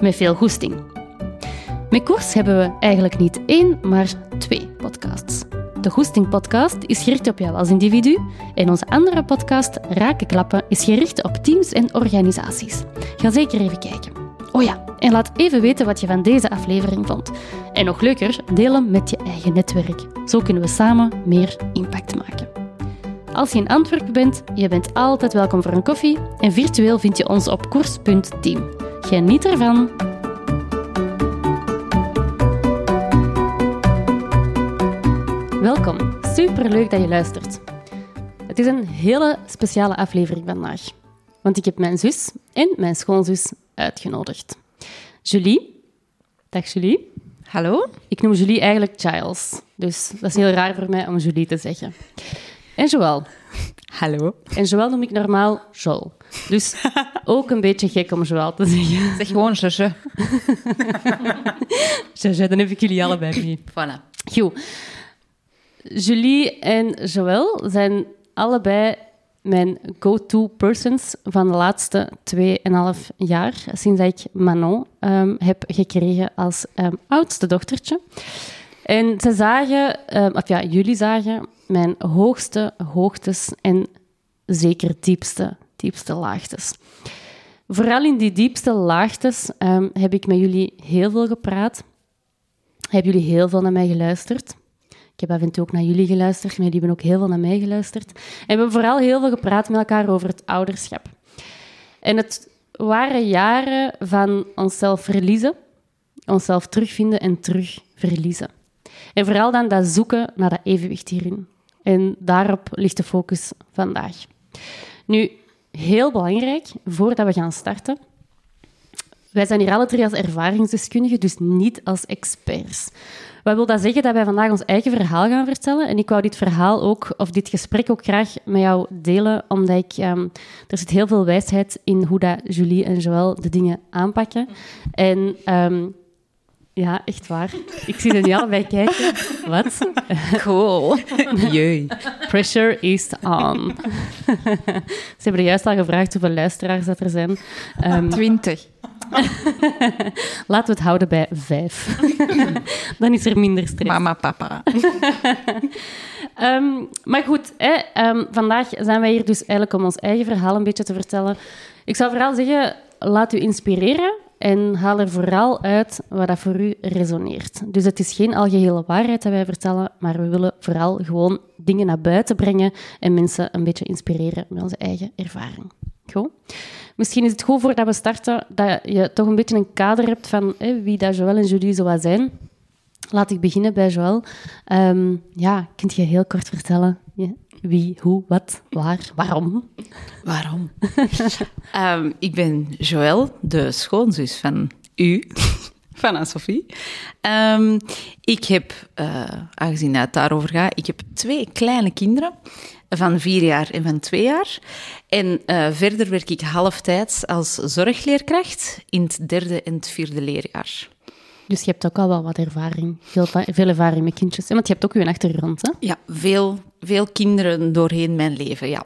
Met veel goesting. Met Koers hebben we eigenlijk niet één, maar twee podcasts. De Goesting Podcast is gericht op jou als individu en onze andere podcast, Rakenklappen, is gericht op teams en organisaties. Ga zeker even kijken. Oh ja, en laat even weten wat je van deze aflevering vond. En nog leuker, deel hem met je eigen netwerk. Zo kunnen we samen meer impact maken. Als je in Antwerpen bent, je bent altijd welkom voor een koffie en virtueel vind je ons op koers.team. Geniet ervan! Welkom, superleuk dat je luistert. Het is een hele speciale aflevering vandaag, want ik heb mijn zus en mijn schoonzus uitgenodigd. Julie, dag Julie. Hallo? Ik noem Julie eigenlijk Giles, dus dat is heel raar voor mij om Julie te zeggen. En Joël. Hallo. En Joël noem ik normaal Joel. Dus ook een beetje gek om Joël te zeggen. Zeg gewoon zusje. Jaja, dan heb ik jullie allebei mee. Voilà. Goed. Julie en Joël zijn allebei mijn go-to persons van de laatste 2,5 jaar, sinds ik Manon ehm, heb gekregen als ehm, oudste dochtertje. En ze zagen, ehm, of ja, jullie zagen mijn hoogste hoogtes en zeker diepste, diepste laagtes. Vooral in die diepste laagtes ehm, heb ik met jullie heel veel gepraat. Hebben jullie heel veel naar mij geluisterd. Ik heb af en toe ook naar jullie geluisterd, maar jullie hebben ook heel veel naar mij geluisterd. En we hebben vooral heel veel gepraat met elkaar over het ouderschap. En het waren jaren van onszelf verliezen, onszelf terugvinden en terug verliezen. En vooral dan dat zoeken naar dat evenwicht hierin. En daarop ligt de focus vandaag. Nu, heel belangrijk, voordat we gaan starten. Wij zijn hier alle drie als ervaringsdeskundigen, dus niet als experts. Wat wil dat zeggen? Dat wij vandaag ons eigen verhaal gaan vertellen. En ik wou dit verhaal ook, of dit gesprek ook graag met jou delen, omdat ik, um, er zit heel veel wijsheid in hoe dat Julie en Joël de dingen aanpakken. En um, ja, echt waar. Ik zie er nu allebei kijken. Wat? Cool. Jee. Pressure is on. Ze hebben juist al gevraagd hoeveel luisteraars dat er zijn. Um, Twintig. laten we het houden bij vijf. Dan is er minder stress. Mama, papa. Um, maar goed, hè, um, vandaag zijn wij hier dus eigenlijk om ons eigen verhaal een beetje te vertellen. Ik zou vooral zeggen, laat u inspireren en haal er vooral uit wat dat voor u resoneert. Dus het is geen algehele waarheid dat wij vertellen, maar we willen vooral gewoon dingen naar buiten brengen en mensen een beetje inspireren met onze eigen ervaring. Goed? Misschien is het goed voordat we starten dat je toch een beetje een kader hebt van hè, wie dat Joël en Julie zo zijn. Laat ik beginnen bij Joël. Um, ja, kunt je heel kort vertellen wie, hoe, wat, waar, waarom? Waarom? um, ik ben Joël, de schoonzus van u, van Anne-Sophie. Um, ik heb, uh, aangezien het daarover gaat, ik heb twee kleine kinderen van vier jaar en van twee jaar. En uh, verder werk ik halftijds als zorgleerkracht in het derde en het vierde leerjaar. Dus je hebt ook al wel wat ervaring, veel, veel ervaring met kindjes. Want je hebt ook je achtergrond, hè? Ja, veel, veel kinderen doorheen mijn leven, ja.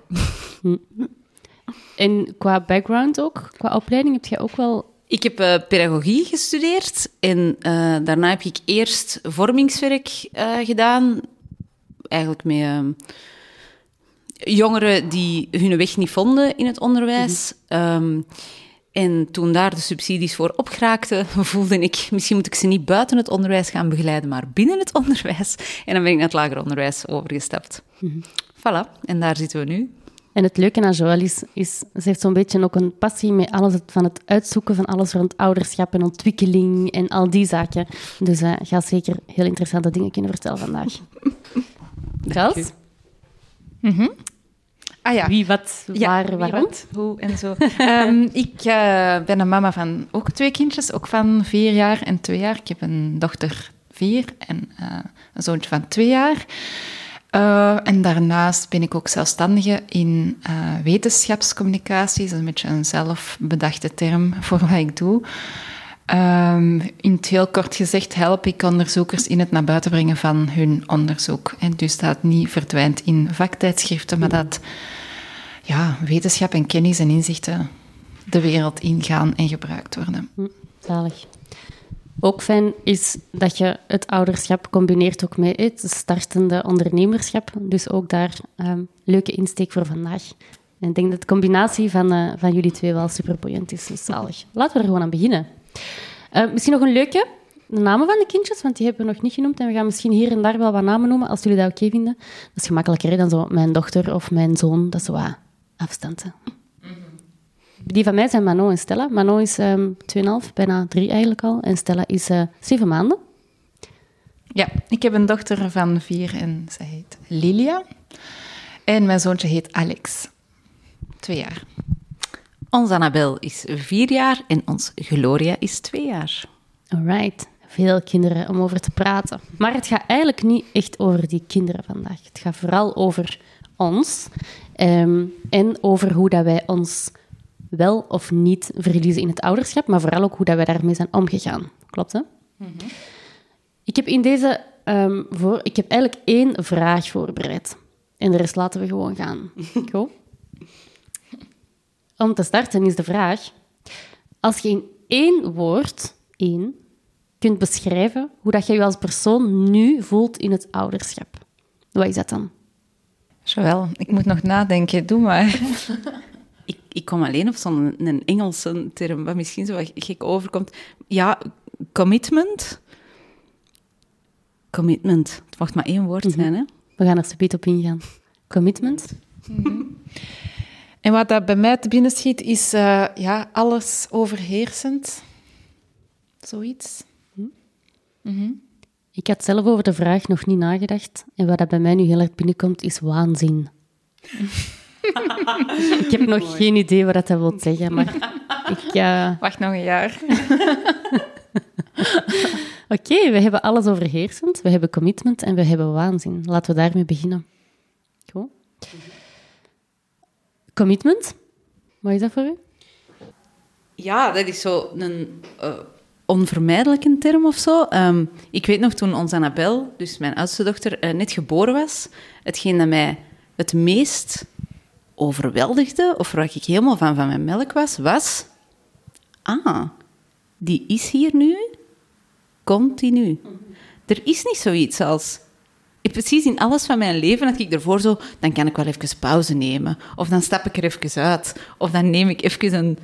En qua background ook, qua opleiding, heb je ook wel... Ik heb uh, pedagogie gestudeerd en uh, daarna heb ik eerst vormingswerk uh, gedaan. Eigenlijk met jongeren die hun weg niet vonden in het onderwijs. Mm -hmm. um, en toen daar de subsidies voor opgeraakten, voelde ik, misschien moet ik ze niet buiten het onderwijs gaan begeleiden, maar binnen het onderwijs. En dan ben ik naar het lager onderwijs overgestapt. Mm -hmm. Voilà, en daar zitten we nu. En het leuke aan Joël is, is ze heeft zo'n beetje ook een passie met alles van het uitzoeken van alles rond ouderschap en ontwikkeling en al die zaken. Dus uh, ga zeker heel interessante dingen kunnen vertellen vandaag. Charles? Mm -hmm. Ah ja. Wie, wat, Ja, waar, wie, waarom? wat, hoe en zo. Ehm, ik eh, ben een mama van ook twee kindjes, ook van vier jaar en twee jaar. Ik heb een dochter vier en eh, een zoontje van twee jaar. Eh, en daarnaast ben ik ook zelfstandige in wetenschapscommunicatie. Dat is een beetje een zelfbedachte term voor wat ik doe. Ehm, in het heel kort gezegd help ik onderzoekers in het naar buiten brengen van hun onderzoek. En dus dat niet verdwijnt in vaktijdschriften, maar dat ja, wetenschap en kennis en inzichten de wereld ingaan en gebruikt worden. Hm, zalig. Ook fijn is dat je het ouderschap combineert ook met het startende ondernemerschap. Dus ook daar ehm, leuke insteek voor vandaag. En ik denk dat de combinatie van, eh, van jullie twee wel super boeiend is. Dus zalig. Laten we er gewoon aan beginnen. Eh, misschien nog een leuke. De namen van de kindjes, want die hebben we nog niet genoemd. En we gaan misschien hier en daar wel wat namen noemen, als jullie dat oké vinden. Dat is gemakkelijker hè, dan zo mijn dochter of mijn zoon. Dat is zo wat afstand. hè. Die van mij zijn Manon en Stella. Manon is ehm 2,5, bijna 3 eigenlijk al. En Stella is eh 7 maanden. Ja, ik heb een dochter van vier en zij heet Lilia. En mijn zoontje heet Alex. Twee jaar. Ons Annabel is vier jaar en ons Gloria is twee jaar. Alright. Veel kinderen om over te praten. Maar het gaat eigenlijk niet echt over die kinderen vandaag. Het gaat vooral over ons. ehm, en over hoe dat wij ons wel of niet verliezen in het ouderschap. Maar vooral ook hoe dat wij daarmee zijn omgegaan. Klopt, hè? Ik heb in deze... ehm, voor, ik heb eigenlijk één vraag voorbereid. En de rest laten we gewoon gaan. Goed? Om te starten is de vraag... Als je in één woord, één, kunt beschrijven hoe dat je je als persoon nu voelt in het ouderschap. Wat is dat dan? Jawel, ik moet nog nadenken. Doe maar. Ik, ik kom alleen op zo'n een Engelse term, wat misschien zo wat gek overkomt. Ja, commitment. Commitment. Het mag maar één woord zijn, hè? We gaan er zo op ingaan. Commitment. En wat dat bij mij te binnen schiet, is eh, ja, alles overheersend. Zoiets. Ik had zelf over de vraag nog niet nagedacht. En wat dat bij mij nu heel erg binnenkomt, is waanzin. ik heb nog geen idee wat dat wil zeggen, maar ik... eh, Wacht nog een jaar. Oké, we hebben alles overheersend, we hebben commitment en we hebben waanzin. Laten we daarmee beginnen. Goed. Commitment? Wat is dat voor u? Ja, dat is zo een eh, onvermijdelijke term of zo. Ehm, ik weet nog toen onze Annabel, dus mijn oudste dochter, eh, net geboren was, hetgeen dat mij het meest overweldigde, of waar ik helemaal van van mijn melk was, was... Ah, die is hier nu, continu. Er is niet zoiets als... Precies in alles van mijn leven had ik ervoor zo... Dan kan ik wel even pauze nemen. Of dan stap ik er even uit. Of dan neem ik even, een,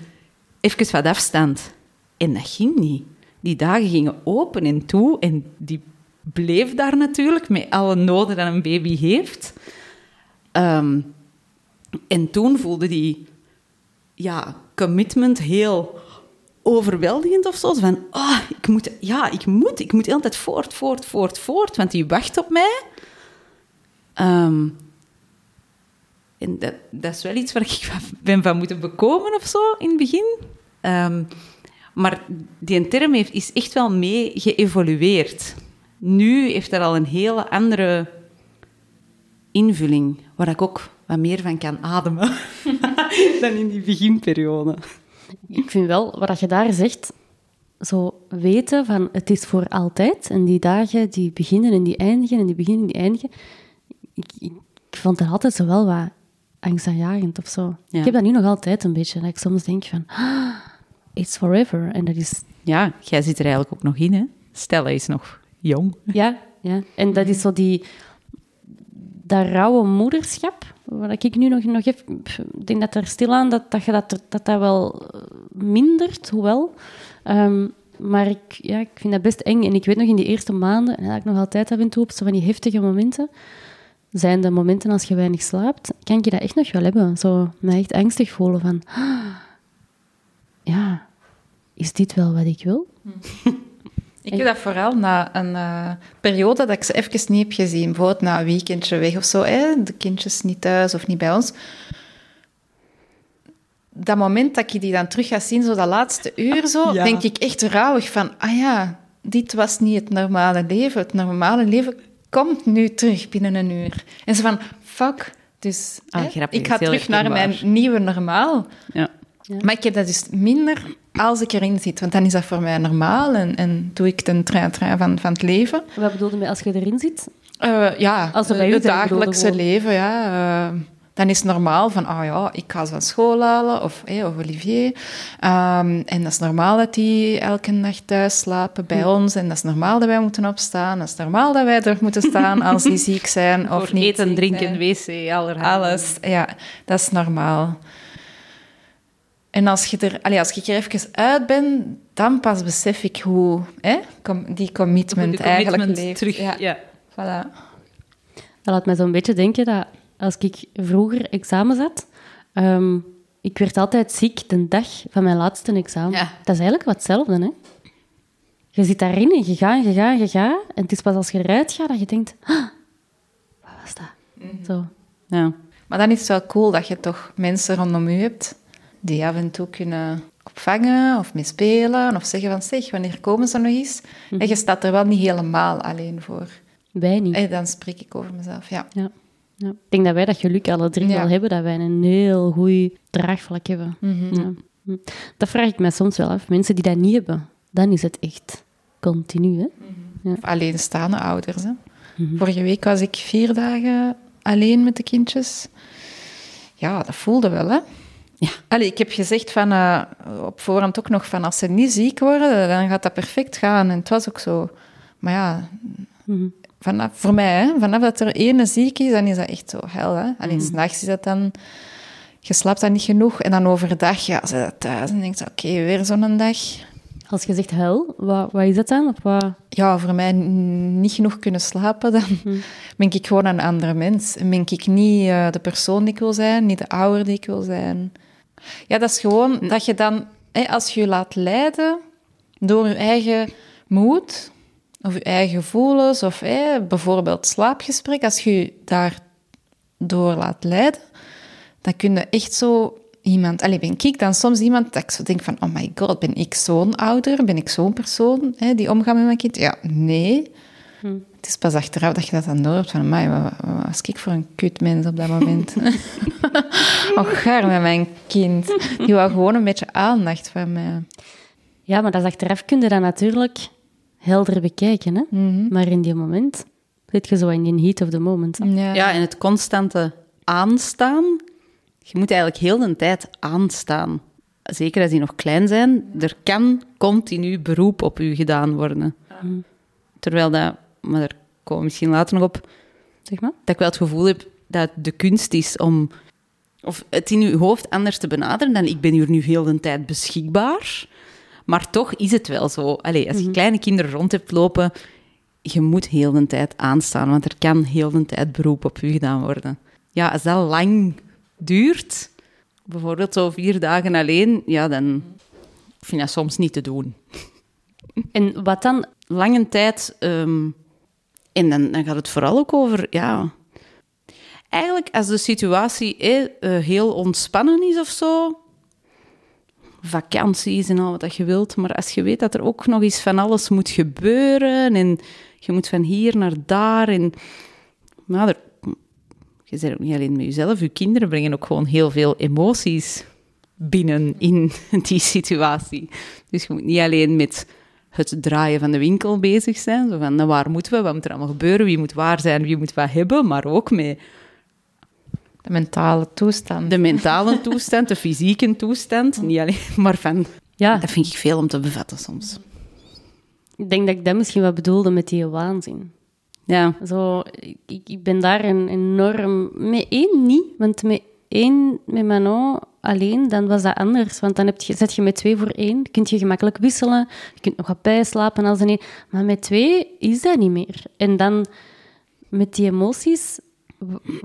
even wat afstand. En dat ging niet. Die dagen gingen open en toe. En die bleef daar natuurlijk, met alle noden dat een baby heeft. Ehm, en toen voelde die ja, commitment heel overweldigend of zo. Van, ah, ik moet, ja, ik moet, ik moet altijd voort, voort, voort, voort, want die wacht op mij. Ehm, en dat, dat is wel iets waar ik ben van moeten bekomen of zo in het begin. Ehm, maar die term heeft, is echt wel mee geëvolueerd. Nu heeft dat al een hele andere invulling, waar ik ook wat meer van kan ademen dan in die beginperiode. Ik vind wel, wat je daar zegt, zo weten van het is voor altijd. En die dagen die beginnen en die eindigen en die beginnen en die eindigen. Ik, ik, ik vond dat altijd zo wel wat angstaanjagend of zo. Ja. Ik heb dat nu nog altijd een beetje. Dat ik soms denk van, ah, it's forever. En dat is, Ja, jij zit er eigenlijk ook nog in, hè? Stella is nog jong. ja, ja. En dat is zo die, dat rauwe moederschap, wat ik nu nog, nog even... Ik denk dat er stilaan dat, dat, je dat, dat dat wel eh, mindert, hoewel. Ehm, maar ik, ja, ik vind dat best eng. En ik weet nog in die eerste maanden, en dat ik nog altijd af en toe op zo van die heftige momenten, zijn de momenten als je weinig slaapt, kan je dat echt nog wel hebben. Zo mij echt angstig voelen van... ah, ja, is dit wel wat ik wil? Ik heb dat vooral na een uh, periode dat ik ze even niet heb gezien. Bijvoorbeeld na een weekendje weg of zo. Hè? De kindjes niet thuis of niet bij ons. Dat moment dat je die dan terug gaat zien, zo dat laatste uur zo, Ja. denk ik echt rouwig van... Ah ja, dit was niet het normale leven. Het normale leven komt nu terug binnen een uur. En ze van, fuck... Dus Ah, hè, ik ga terug naar mijn nieuwe normaal. Ja. Maar ik heb dat dus minder als ik erin zit. Want dan is dat voor mij normaal en, en doe ik de trein-trein van, van het leven. Wat bedoelde je met als je erin zit? Eh, ja, Als het dagelijkse leven, ja. eh, dan is het normaal van, ah ja, ik ga ze van school halen, of, of Olivier. Ehm, en dat is normaal dat die elke nacht thuis slapen bij Hm. ons. En dat is normaal dat wij moeten opstaan. Dat is normaal dat wij er moeten staan als die ziek zijn of niet eten, drinken, zijn. wc, allerhande. Alles, ja, dat is normaal. En als je er, allee, als ik er even uit ben, dan pas besef ik hoe hè, com- die commitment, eigenlijk commitment leeft. terug. Ja, Ja. voilà. Dat laat mij zo'n beetje denken dat als ik vroeger examen zat, ehm, ik werd altijd ziek de dag van mijn laatste examen. Ja. Dat is eigenlijk wat hetzelfde, hè? Je zit daarin en je gaat, je gaat, je gaat. En het is pas als je eruit gaat dat je denkt... "Ah, wat was dat? Mhm. Zo. Ja. Maar dan is het wel cool dat je toch mensen rondom je hebt die af en toe kunnen opvangen of meespelen of zeggen van zeg, wanneer komen ze nog eens? En je staat er wel niet helemaal alleen voor. Wij niet. En dan spreek ik over mezelf, ja. Ja. Ja. Ik denk dat wij dat geluk alle drie Ja. wel hebben, dat wij een heel goed draagvlak hebben. Ja. Hm. Dat vraag ik mij soms wel af. Mensen die dat niet hebben, dan is het echt continu. Hè? Of alleenstaande ouders. Hè. Vorige week was ik vier dagen alleen met de kindjes. Ja, dat voelde wel, hè? Ja. Allee, ik heb gezegd van, eh, op voorhand ook nog van als ze niet ziek worden, dan gaat dat perfect gaan. En het was ook zo. Maar ja, vanaf, voor mij, hè, vanaf dat er ene ziek is, dan is dat echt zo hel. Hè? Alleen s'nachts is dat dan... Je slaapt dan niet genoeg. En dan overdag, ja, ze dat thuis en denkt, oké, weer zo'n dag. Als je zegt huil, wat, wat is dat dan? Of wat? ja, voor mij n- niet genoeg kunnen slapen, dan ben ik gewoon een andere mens. En ben ik niet eh, de persoon die ik wil zijn, niet de ouder die ik wil zijn. Ja, dat is gewoon dat je dan, hè, als je je laat leiden door je eigen moed of je eigen gevoelens, of hè, bijvoorbeeld slaapgesprek, als je je daardoor laat leiden, dan kun je echt zo iemand... Allee, ben ik dan soms iemand dat ik zo denk van... Oh my god, ben ik zo'n ouder? Ben ik zo'n persoon hè, die omgaat met mijn kind? Ja, nee. Het is pas achteraf dat je dat dan door hebt van... Amai, wat, wat was ik voor een kutmens op dat moment? Och, gaar met mijn kind. Die wou gewoon een beetje aandacht van mij. Ja, maar dat is achteraf kun je dat natuurlijk helder bekijken. Hè? Maar in die moment zit je zo in die heat of the moment. Ja. ja, en het constante aanstaan. Je moet eigenlijk heel de tijd aanstaan. Zeker als die nog klein zijn, er kan continu beroep op u gedaan worden. Terwijl dat, maar daar komen we misschien later nog op, Zeg maar. dat ik wel het gevoel heb dat het de kunst is om of het in uw hoofd anders te benaderen dan ik ben hier nu heel de tijd beschikbaar. Maar toch is het wel zo. Allee, als je kleine kinderen rond hebt lopen, je moet heel de tijd aanstaan, want er kan heel de tijd beroep op u gedaan worden. Ja, als dat lang duurt, bijvoorbeeld zo vier dagen alleen, ja, dan vind ik dat soms niet te doen En wat dan? lange tijd. ehm, en dan, dan gaat het vooral ook over, ja. Eigenlijk, als de situatie eh, heel ontspannen is of zo. Vakanties en al wat dat je wilt. Maar als je weet dat er ook nog eens van alles moet gebeuren. En je moet van hier naar daar. En. Maar er, je bent ook niet alleen met jezelf. Je kinderen brengen ook gewoon heel veel emoties binnen in die situatie. Dus je moet niet alleen met het draaien van de winkel bezig zijn. Zo van, nou, waar moeten we? Wat moet er allemaal gebeuren? Wie moet waar zijn? Wie moet wat hebben? Maar ook met De mentale toestand. de mentale toestand, de fysieke toestand. Niet alleen maar van... Ja, Dat vind ik veel om te bevatten soms. ik denk dat ik dat misschien wat bedoelde met die waanzin. Ja, Zo, ik, ik ben daar een enorm... Met één niet, want met één, met Manon alleen, dan was dat anders. Want dan heb je, zet je met twee voor één, kun je gemakkelijk wisselen, je kunt nog wat bijslapen als een één. Maar met twee is dat niet meer. En dan met die emoties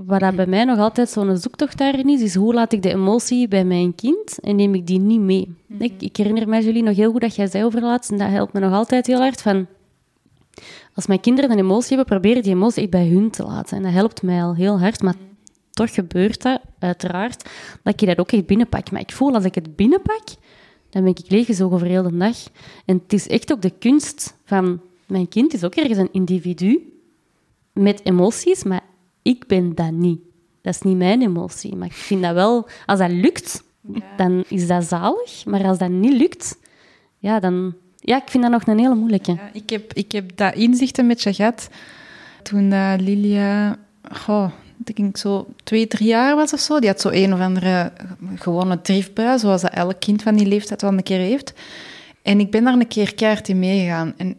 wat dat bij mij nog altijd zo'n zoektocht daarin is, is hoe laat ik de emotie bij mijn kind en neem ik die niet mee. ik, ik, herinner mij, jullie nog heel goed dat jij zei over laatst, en dat helpt me nog altijd heel hard, van als mijn kinderen een emotie hebben, probeer die emotie bij hun te laten. En dat helpt mij al heel hard, maar toch gebeurt dat, uiteraard, dat ik dat ook echt binnenpak. Maar ik voel als ik het binnenpak, dan ben ik leeggezogen voor heel de dag. En het is echt ook de kunst van mijn kind, is ook ergens een individu met emoties, maar ik ben dat niet. Dat is niet mijn emotie. Maar ik vind dat wel, als dat lukt, dan is dat zalig. Maar als dat niet lukt, ja, dan... Ja, ik vind dat nog een hele moeilijke. Ja, ik, heb, ik heb dat inzicht een beetje gehad toen uh, Lilia... Goh, ik denk zo twee, drie jaar was of zo. Die had zo een of andere gewone driftbui, zoals dat elk kind van die leeftijd wel een keer heeft. En ik ben daar een keer keihard in meegegaan. En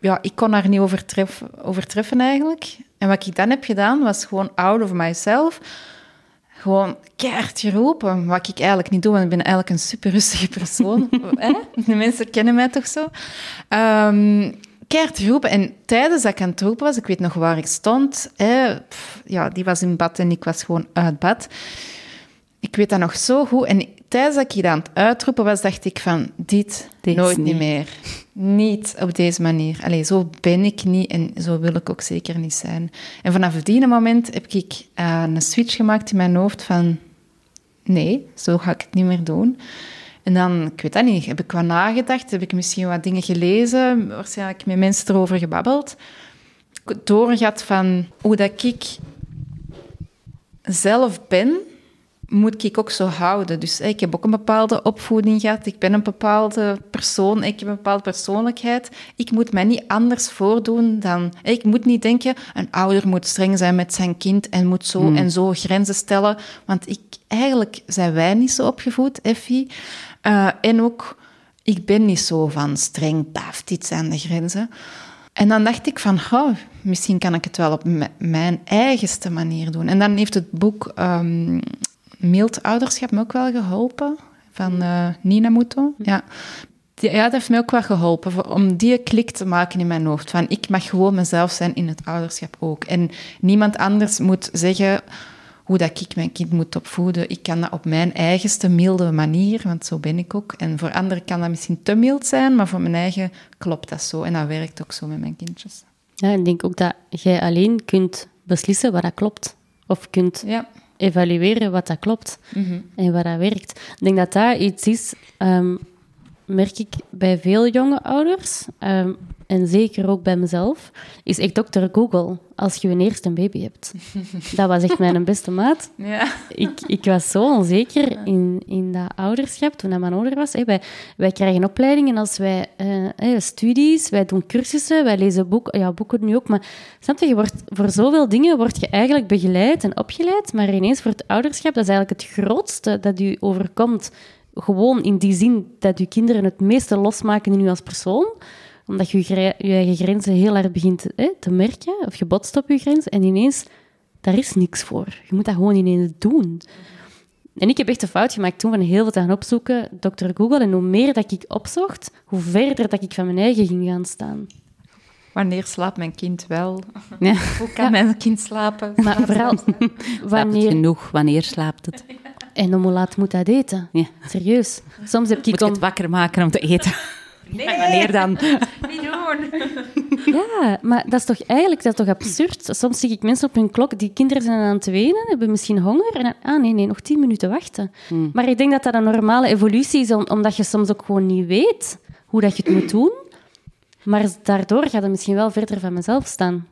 ja, ik kon haar niet overtreffen, overtreffen eigenlijk. En wat ik dan heb gedaan, was gewoon out of myself. Gewoon keihard geroepen, wat ik eigenlijk niet doe, want ik ben eigenlijk een super rustige persoon. De mensen kennen mij toch zo. Um, keihard geroepen. En tijdens dat ik aan het roepen was, ik weet nog waar ik stond. Hè, ja, die was in bad en ik was gewoon uit bad. Ik weet dat nog zo goed. En tijdens dat ik hier aan het uitroepen was, dacht ik van, dit, nooit niet. meer. Niet op deze manier. Allee, zo ben ik niet en zo wil ik ook zeker niet zijn. En vanaf die moment heb ik uh, een switch gemaakt in mijn hoofd van, nee, zo ga ik het niet meer doen. En dan, ik weet dat niet, heb ik wat nagedacht, heb ik misschien wat dingen gelezen, waarschijnlijk met mensen erover gebabbeld. Doorgat van hoe dat ik zelf ben, moet ik ook zo houden. Dus ik heb ook een bepaalde opvoeding gehad. Ik ben een bepaalde persoon. Ik heb een bepaalde persoonlijkheid. Ik moet mij niet anders voordoen dan... Ik moet niet denken, een ouder moet streng zijn met zijn kind en moet zo hmm. en zo grenzen stellen. Want ik, eigenlijk zijn wij niet zo opgevoed, Effie. Uh, en ook, ik ben niet zo van streng, paf, dit zijn de grenzen. En dan dacht ik van, oh, misschien kan ik het wel op mijn eigenste manier doen. En dan heeft het boek um, Mild Ouderschap me ook wel geholpen, van uh, Nina Muto. Ja. ja, dat heeft me ook wel geholpen om die klik te maken in mijn hoofd. Van ik mag gewoon mezelf zijn in het ouderschap ook. En niemand anders moet zeggen hoe dat ik mijn kind moet opvoeden. Ik kan dat op mijn eigenste milde manier, want zo ben ik ook. En voor anderen kan dat misschien te mild zijn, maar voor mijn eigen klopt dat zo. En dat werkt ook zo met mijn kindjes. Ja, ik denk ook dat jij alleen kunt beslissen wat dat klopt. Of kunt ja. evalueren wat dat klopt mhm. en wat dat werkt. Ik denk dat dat iets is, um, merk ik bij veel jonge ouders. Ehm, en zeker ook bij mezelf, is echt dokter Google als je een eerste baby hebt. Dat was echt mijn beste maat. Ja. Ik, ik was zo onzeker in, in dat ouderschap toen hij mijn ouder was. wij, wij krijgen opleidingen als wij uh, studies, wij doen cursussen, wij lezen boeken, ja, boeken nu ook. Maar snap je, je wordt, voor zoveel dingen word je eigenlijk begeleid en opgeleid, maar ineens voor het ouderschap, dat is eigenlijk het grootste dat u overkomt. Gewoon in die zin dat je kinderen het meeste losmaken in u als persoon omdat je je, eigen grenzen heel erg begint hè, te merken, of je botst op je grens, en ineens, daar is niks voor. Je moet dat gewoon ineens doen. En ik heb echt een fout gemaakt toen van heel veel te gaan opzoeken, Dr. Google. En hoe meer dat ik opzocht, hoe verder dat ik van mijn eigen ging gaan staan. Wanneer slaapt mijn kind wel? Ja. Hoe kan mijn kind slapen? Maar vooral, wanneer... genoeg? Wanneer slaapt het? En hoe laat moet dat eten? Ja. Serieus. Soms heb ik... Moet het wakker maken om te eten? Nee, wanneer dan? Niet doen. Ja, maar dat is toch eigenlijk dat is toch absurd? Soms zie ik mensen op hun klok, die kinderen zijn aan het wenen, hebben misschien honger. En dan, ah nee, nee, nog tien minuten wachten. Hmm. Maar ik denk dat dat een normale evolutie is, omdat je soms ook gewoon niet weet hoe dat je het moet doen. Maar daardoor gaat het misschien wel verder van mezelf staan.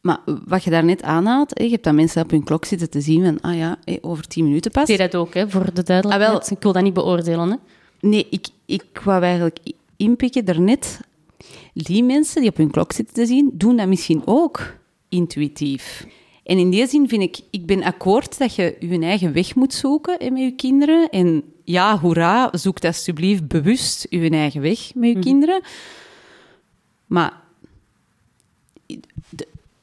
Maar wat je daarnet aanhaalt, je hebt dat mensen op hun klok zitten te zien van, ah ja, over tien minuten pas. Ik zie dat ook, hè, voor de duidelijkheid. Ah, wel, ik wil dat niet beoordelen. Hè. Nee, ik, ik wou eigenlijk inpikken daarnet. Die mensen die op hun klok zitten te zien, doen dat misschien ook intuïtief. En in die zin vind ik, ik ben akkoord dat je je eigen weg moet zoeken met je kinderen. En ja, hoera, zoek alsjeblieft bewust je eigen weg met je mhm. kinderen. Maar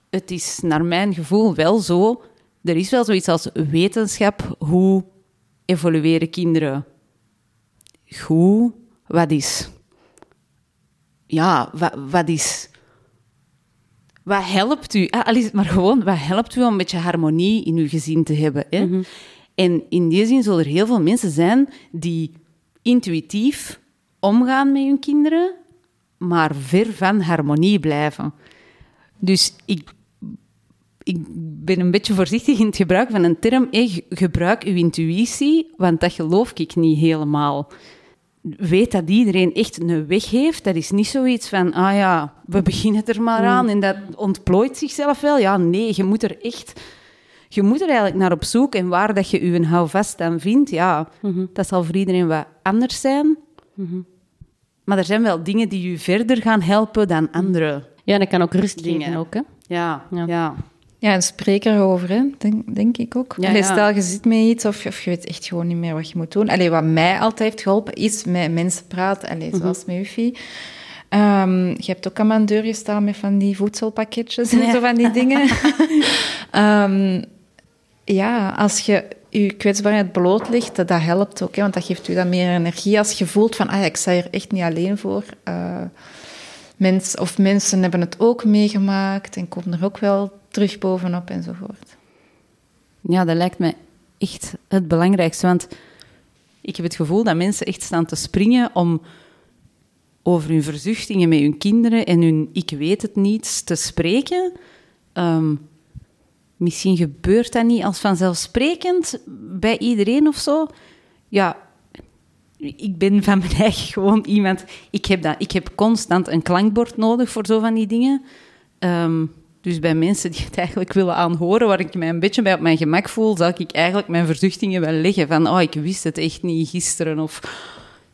het is naar mijn gevoel wel zo, er is wel zoiets als wetenschap, hoe evolueren kinderen goed, wat is ja, wat, wat is wat helpt u? Al is het maar gewoon, wat helpt u om een beetje harmonie in uw gezin te hebben? Hè? En in die zin zullen er heel veel mensen zijn die intuïtief omgaan met hun kinderen, maar ver van harmonie blijven. Dus ik, ik ben een beetje voorzichtig in het gebruik van een term. ge- gebruik uw intuïtie, want dat geloof ik niet helemaal. Weet dat iedereen echt een weg heeft. Dat is niet zoiets van, ah ja, we beginnen er maar aan en dat ontplooit zichzelf wel. Ja, nee, je moet er echt... Je moet er eigenlijk naar op zoek. En waar dat je je houvast aan vindt, ja, dat zal voor iedereen wat anders zijn. Maar er zijn wel dingen die je verder gaan helpen dan andere. Ja, en dat kan ook rust Dingen. geven ook, hè. Ja, Ja. ja. Ja, en spreek erover, hè. Denk, denk ik ook. Ja. Stel, je zit met iets of, of je weet echt gewoon niet meer wat je moet doen. Allee, wat mij altijd heeft geholpen, is met mensen praten. Allee, zoals met Uffie. Ehm, je hebt ook aan mijn deur gestaan met van die voedselpakketjes en zo van die dingen. Ehm, ja, als je je kwetsbaarheid bloot legt, dat, dat helpt ook. Hè, want dat geeft u dan meer energie. Als je voelt van, ah ja, ik sta hier echt niet alleen voor. Eh, mens, of mensen hebben het ook meegemaakt en komen er ook wel terug bovenop enzovoort. Ja, dat lijkt me echt het belangrijkste. Want ik heb het gevoel dat mensen echt staan te springen om over hun verzuchtingen met hun kinderen en hun ik weet het niet te spreken. Ehm, misschien gebeurt dat niet als vanzelfsprekend bij iedereen of zo. Ja, ik ben van mijn eigen gewoon iemand... Ik heb, dat, ik heb constant een klankbord nodig voor zo van die dingen. Ehm, dus bij mensen die het eigenlijk willen aanhoren, waar ik mij een beetje bij op mijn gemak voel, zal ik eigenlijk mijn verzuchtingen wel leggen. Van, oh, ik wist het echt niet gisteren. Of,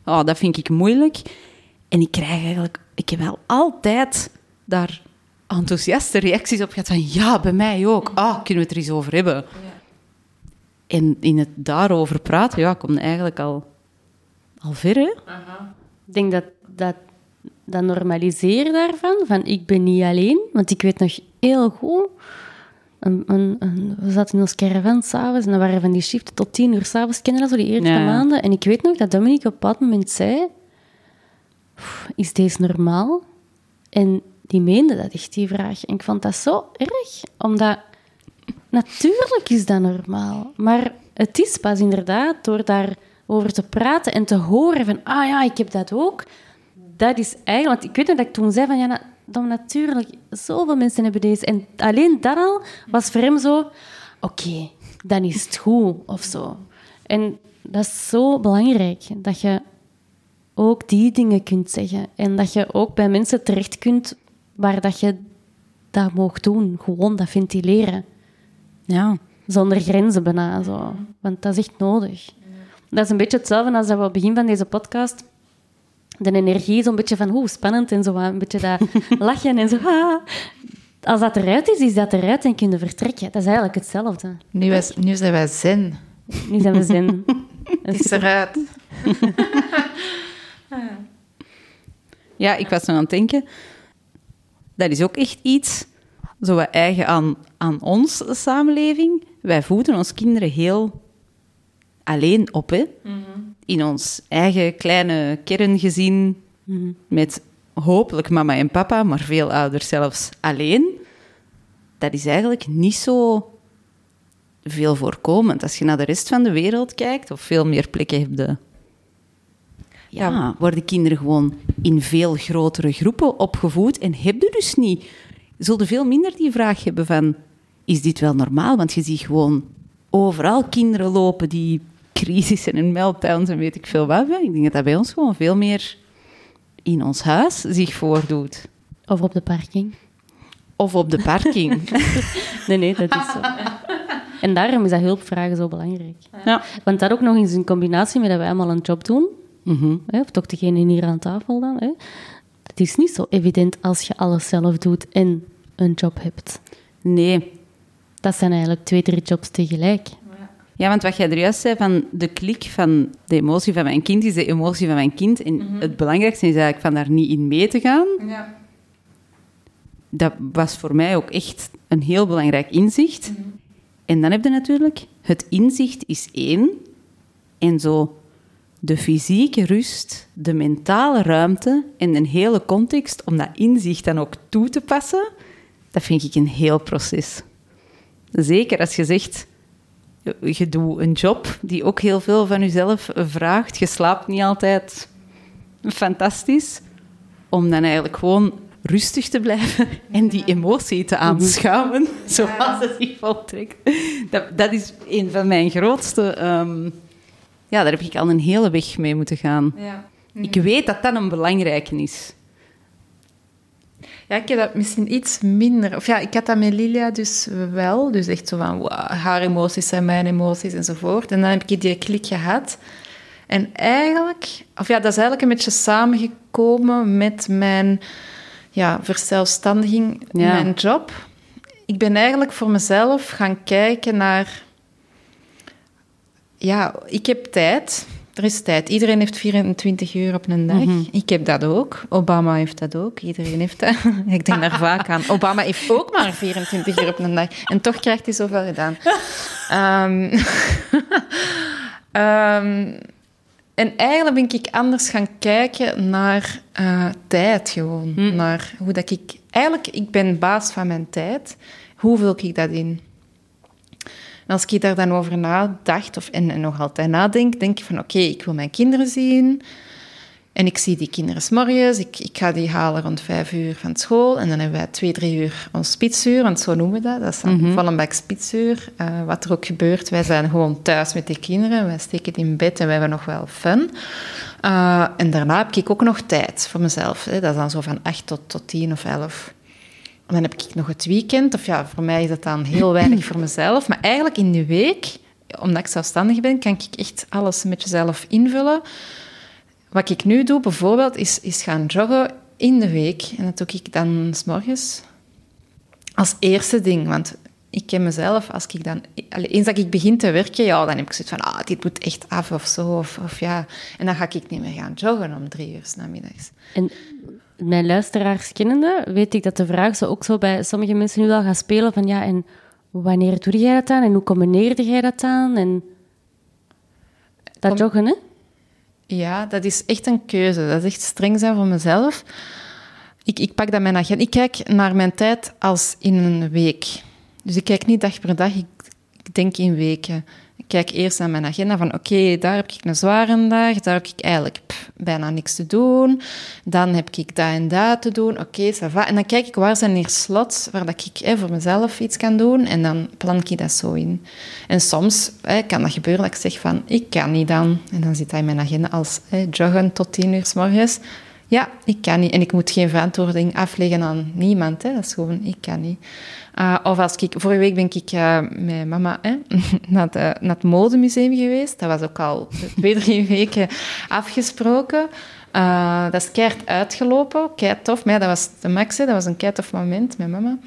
oh, dat vind ik moeilijk. En ik krijg eigenlijk... Ik heb wel altijd daar enthousiaste reacties op gehad van, ja, bij mij ook. Ah, kunnen we het er eens over hebben? En in het daarover praten, ja, komt eigenlijk al, al ver, hè? Ik denk dat dat, dat normaliseren daarvan, van ik ben niet alleen, want ik weet nog heel goed, een, een, een- we zaten in ons caravan s'avonds en dan waren van die shiften tot tien uur s'avonds, kennen dat zo die eerste Ja. maanden. En ik weet nog dat Dominique op een bepaald moment zei, "Pff, is deze normaal? En die meende dat echt, die vraag. En ik vond dat zo erg, omdat natuurlijk is dat normaal. Maar het is pas inderdaad door daarover te praten en te horen van, ah ja, ik heb dat ook. Dat is eigenlijk, want ik weet nog dat ik toen zei van, ja, na, dan natuurlijk, zoveel mensen hebben deze. En alleen dat al was voor hem zo, oké, dan is het goed, of zo. En dat is zo belangrijk, dat je ook die dingen kunt zeggen. En dat je ook bij mensen terecht kunt waar dat je dat mag doen. Gewoon dat ventileren. Ja. Zonder grenzen bijna. Zo. Want dat is echt nodig. Dat is een beetje hetzelfde als dat we op het begin van deze podcast... De energie zo'n beetje van, hoe spannend en zo. Een beetje dat lachen en zo. ah. Als dat eruit is, is dat eruit en kun je vertrekken. Dat is eigenlijk hetzelfde. Nu, is, nu zijn wij zen. Nu zijn we zin. Het is eruit. Ja, ik was nog aan het denken. Dat is ook echt iets zo wat eigen aan, aan ons samenleving. Wij voeden ons kinderen heel alleen op, hè? In ons eigen kleine kerngezin. Met hopelijk mama en papa, maar veel ouders zelfs alleen. Dat is eigenlijk niet zo veel voorkomend. Als je naar de rest van de wereld kijkt, of veel meer plekken hebt de ja, Ja. worden kinderen gewoon in veel grotere groepen opgevoed en hebben dus niet. Zullen veel minder die vraag hebben van, is dit wel normaal? Want je ziet gewoon overal kinderen lopen die crisissen en meltdowns en weet ik veel wat. Ik denk dat dat bij ons gewoon veel meer in ons huis zich voordoet. Of op de parking. Of op de parking. Nee, nee, dat is zo. En daarom is dat hulpvragen zo belangrijk. ja. Want dat ook nog eens in combinatie met dat wij allemaal een job doen, hè, of toch degene hier aan tafel dan, hè, het is niet zo evident als je alles zelf doet en een job hebt. Nee. Dat zijn eigenlijk twee, drie jobs tegelijk. Ja, want wat jij er juist zei van de klik van de emotie van mijn kind is de emotie van mijn kind. En het belangrijkste is eigenlijk van daar niet in mee te gaan. Ja. dat was voor mij ook echt een heel belangrijk inzicht. En dan heb je natuurlijk, het inzicht is één. En zo de fysieke rust, de mentale ruimte en een hele context om dat inzicht dan ook toe te passen, dat vind ik een heel proces. Zeker als je zegt, je doet een job die ook heel veel van jezelf vraagt. Je slaapt niet altijd fantastisch. Om dan eigenlijk gewoon rustig te blijven en die emotie te aanschouwen, zoals het zich voltrekt. Dat, dat is een van mijn grootste... ehm, ja, daar heb ik al een hele weg mee moeten gaan. Ja. Ik weet dat dat een belangrijke is. Ja, ik heb dat misschien iets minder. Of ja, ik had dat met Lilia dus wel. Dus echt zo van, wow, haar emoties zijn mijn emoties enzovoort. En dan heb ik die klik gehad. En eigenlijk, of ja, dat is eigenlijk een beetje samengekomen met mijn ja, verzelfstandiging in Ja. mijn job. Ik ben eigenlijk voor mezelf gaan kijken naar... Ja, ik heb tijd. Er is tijd. Iedereen heeft 24 uur op een dag. Ik heb dat ook. Obama heeft dat ook. Iedereen heeft dat. Ik denk daar vaak aan. Obama heeft ook maar 24 uur op een dag. En toch krijgt hij zoveel gedaan. Ehm, ehm, en eigenlijk ben ik anders gaan kijken naar eh, tijd gewoon. Naar hoe dat ik... Eigenlijk, ik ben baas van mijn tijd. Hoe vul ik dat in? En als ik daar dan over nadacht, of, en, en nog altijd nadenk, denk ik van oké, ik wil mijn kinderen zien. En ik zie die kinderen 's morgens. Ik, ik ga die halen rond vijf uur van school. En dan hebben wij twee, drie uur ons spitsuur, want zo noemen we dat. Dat is dan bak spitsuur. Eh, wat er ook gebeurt, wij zijn gewoon thuis met die kinderen. Wij steken in bed en we hebben nog wel fun. Eh, en daarna heb ik ook nog tijd voor mezelf. Hè. Dat is dan zo van acht tot, tot tien of elf. Dan heb ik nog het weekend. Of ja, voor mij is dat dan heel weinig voor mezelf. Maar eigenlijk in de week, omdat ik zelfstandig ben, kan ik echt alles met jezelf invullen. Wat ik nu doe bijvoorbeeld, is, is gaan joggen in de week. En dat doe ik dan s morgens als eerste ding. Want ik ken mezelf, als ik dan... Eens dat ik begin te werken, ja, dan heb ik zoiets van... Ah, dit moet echt af of zo, of, of ja. En dan ga ik niet meer gaan joggen om drie uur 's namiddags. En mijn luisteraars kennende, weet ik dat de vraag zo ook zo bij sommige mensen nu al gaat spelen van ja, en wanneer doe jij dat dan? En hoe combineerde jij dat dan? En dat Kom- joggen, hè? Ja, dat is echt een keuze. Dat is echt streng zijn voor mezelf. Ik, ik pak dat mijn agenda. Ik kijk naar mijn tijd als in een week. Dus ik kijk niet dag per dag, ik, ik denk in weken. Kijk eerst naar mijn agenda van oké, daar heb ik een zware dag, daar heb ik eigenlijk bijna niks te doen. Dan heb ik dat en dat te doen, oké. En dan kijk ik waar zijn hier slots waar dat ik voor mezelf iets kan doen en dan plan ik dat zo in. En soms kan dat gebeuren dat ik zeg van ik kan niet dan. En dan zit dat in mijn agenda als hè, joggen tot tien uur s morgens. Ja, ik kan niet. En ik moet geen verantwoording afleggen aan niemand. Hè. Dat is gewoon, ik kan niet. Uh, of als ik... Vorige week ben ik uh, met mama hè, naar, het modemuseum geweest. Dat was ook al twee, drie weken afgesproken. Uh, dat is keihard uitgelopen. Kei tof. Maar dat was de max. Dat was een kei tof moment met mama.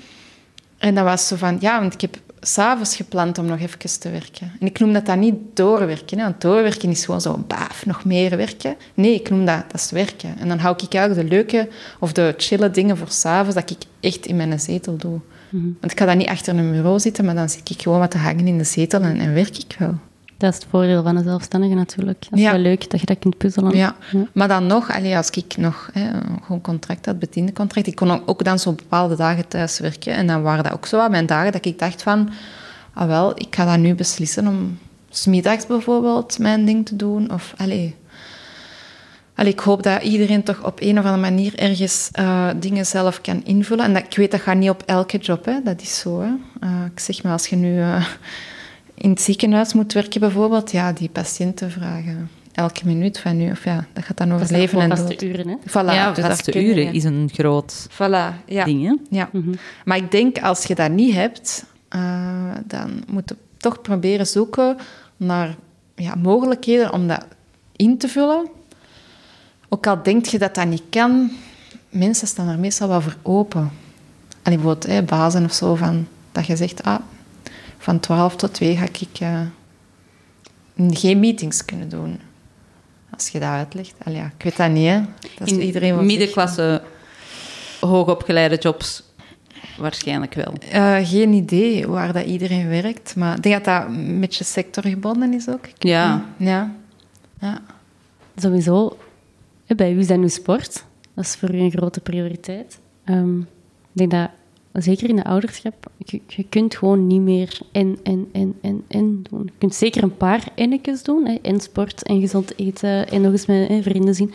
En dat was zo van... Ja, want ik heb s'avonds gepland om nog even te werken. En ik noem dat dan niet doorwerken. Hè, want doorwerken is gewoon zo, baaf, nog meer werken. Nee, ik noem dat, dat is werken. En dan hou ik eigenlijk de leuke of de chille dingen voor s'avonds, dat ik echt in mijn zetel doe. Mm-hmm. Want ik ga dan niet achter een bureau zitten, maar dan zit ik gewoon wat te hangen in de zetel en, en werk ik wel. Dat is het voordeel van een zelfstandige natuurlijk. Dat is Ja. wel leuk dat je dat kunt puzzelen. Ja. Maar dan nog, allee, als ik nog hè, gewoon contract had, bediende contract, ik kon ook- ook dan zo bepaalde dagen thuis werken. En dan waren dat ook zo wat mijn dagen dat ik dacht van, ah wel, ik ga dat nu beslissen om smiddags bijvoorbeeld mijn ding te doen. Of, allee. Allee, ik hoop dat iedereen toch op een of andere manier ergens eh, dingen zelf kan invullen. En dat, ik weet, dat gaat niet op elke job, hè. dat is zo. Hè. Eh, ik zeg maar, als je nu eh, in het ziekenhuis moet werken bijvoorbeeld, ja, die patiënten vragen elke minuut van u. Of ja, dat gaat dan over leven en dood. vaste uren, hè? Voilà, ja, dus dat vaste kunnen, uren ja. is een groot Voilà, ja. ding, hè? Ja. Maar ik denk, als je dat niet hebt, eh, dan moet je toch proberen zoeken naar ja, mogelijkheden om dat in te vullen. Ook al denk je dat dat niet kan, mensen staan er meestal wel voor open. Allee, bijvoorbeeld hè, bazen of zo, van, dat je zegt, ah, van 12 tot 2 ga ik eh, geen meetings kunnen doen. Als je dat uitlegt. Allee, ja, ik weet dat niet, hè. Dat is In iedereen wat middenklasse, hoogopgeleide jobs waarschijnlijk wel. Eh, geen idee waar dat iedereen werkt, maar ik denk dat dat een beetje sectorgebonden is ook. Ja. Ja. ja. Sowieso, bij u is dat nu sport. Dat is voor u een grote prioriteit. Ehm, ik denk dat zeker in de ouderschap, je, kunt gewoon niet meer en, en, en, en, en doen. Je kunt zeker een paar ennetjes doen, hè, en sport en gezond eten en nog eens met hè, vrienden zien.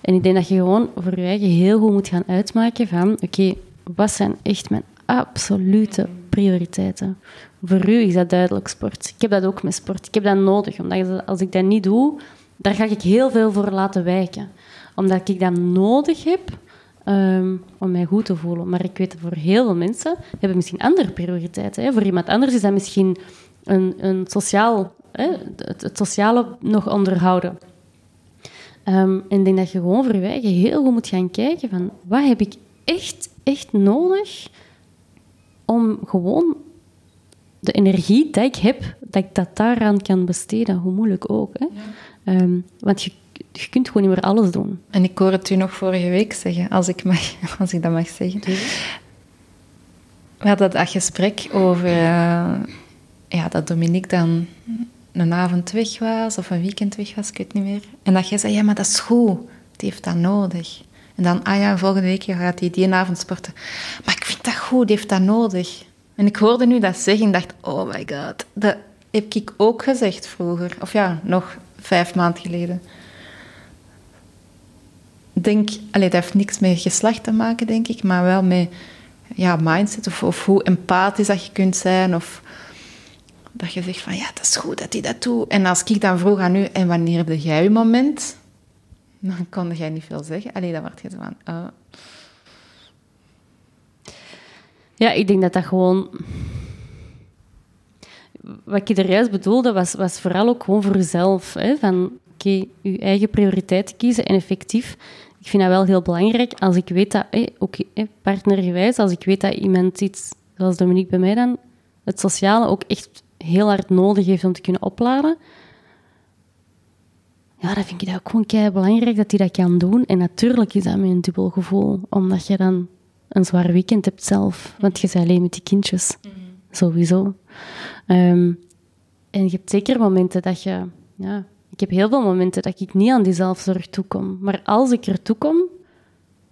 En ik denk dat je gewoon voor je eigen heel goed moet gaan uitmaken van, oké, wat zijn echt mijn absolute prioriteiten? Voor u is dat duidelijk sport. Ik heb dat ook met sport. Ik heb dat nodig, omdat als ik dat niet doe, daar ga ik heel veel voor laten wijken. Omdat ik dat nodig heb Ehm, om mij goed te voelen. Maar ik weet dat voor heel veel mensen hebben misschien andere prioriteiten. Hè. Voor iemand anders is dat misschien een, een sociaal, hè, het, sociale nog onderhouden. Um, en ik denk dat je gewoon voor je eigen heel goed moet gaan kijken van wat heb ik echt, echt nodig om gewoon de energie die ik heb, dat ik dat daaraan kan besteden, hoe moeilijk ook. Hè? Ehm, want je je kunt gewoon niet meer alles doen. En ik hoor het u nog vorige week zeggen, als ik, mag, als ik dat mag zeggen. We hadden dat gesprek over uh, ja, dat Dominique dan een avond weg was of een weekend weg was, ik weet niet meer. En dat jij zei, ja, maar dat is goed, die heeft dat nodig. En dan, ah ja, volgende week gaat hij die avond sporten. Maar ik vind dat goed, die heeft dat nodig. En ik hoorde nu dat zeggen en dacht, oh my god, dat heb ik ook gezegd vroeger. Of ja, nog vijf maanden geleden denk, allee, dat heeft niks met geslacht te maken, denk ik, maar wel met ja, mindset of, of hoe empathisch dat je kunt zijn. Of dat je zegt van ja, dat is goed dat hij dat doet. En als ik dan vroeg aan u, en wanneer heb jij je moment? Dan kon jij niet veel zeggen. Allee, dan werd je van. Oh. Ja, ik denk dat dat gewoon. Wat ik er juist bedoelde, was, was vooral ook gewoon voor jezelf. Hè? Van oké, je eigen prioriteit kiezen en effectief ik vind dat wel heel belangrijk. Als ik weet dat, ook partnergewijs, als ik weet dat iemand iets, zoals Dominique bij mij dan, het sociale ook echt heel hard nodig heeft om te kunnen opladen, ja, dan vind ik dat ook gewoon kei belangrijk dat hij dat kan doen. En natuurlijk is dat met een dubbel gevoel, omdat je dan een zwaar weekend hebt zelf, want je bent alleen met die kindjes. Mhm. Sowieso. Um, en je hebt zeker momenten dat je ja, ik heb heel veel momenten dat ik niet aan die zelfzorg toekom. Maar als ik er toekom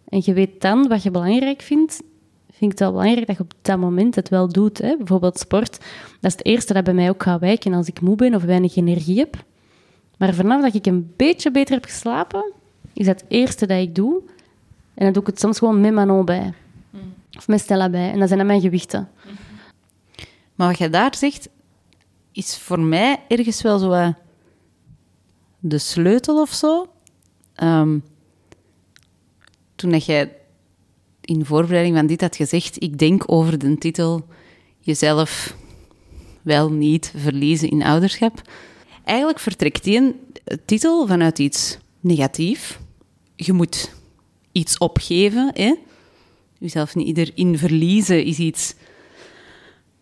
en je weet dan wat je belangrijk vindt, vind ik het wel belangrijk dat je op dat moment het wel doet. Hè? Bijvoorbeeld sport, dat is het eerste dat bij mij ook gaat wijken als ik moe ben of weinig energie heb. Maar vanaf dat ik een beetje beter heb geslapen, is dat het eerste dat ik doe. En dan doe ik het soms gewoon met Manon bij. Of met Stella bij. En dat zijn dan mijn gewichten. Maar wat je daar zegt, is voor mij ergens wel zo de sleutel of zo. Um, toen dat jij in voorbereiding van dit had gezegd, ik denk over de titel jezelf wel niet verliezen in ouderschap. Eigenlijk vertrekt die titel vanuit iets negatief. Je moet iets opgeven. Hè? Jezelf niet erin verliezen is iets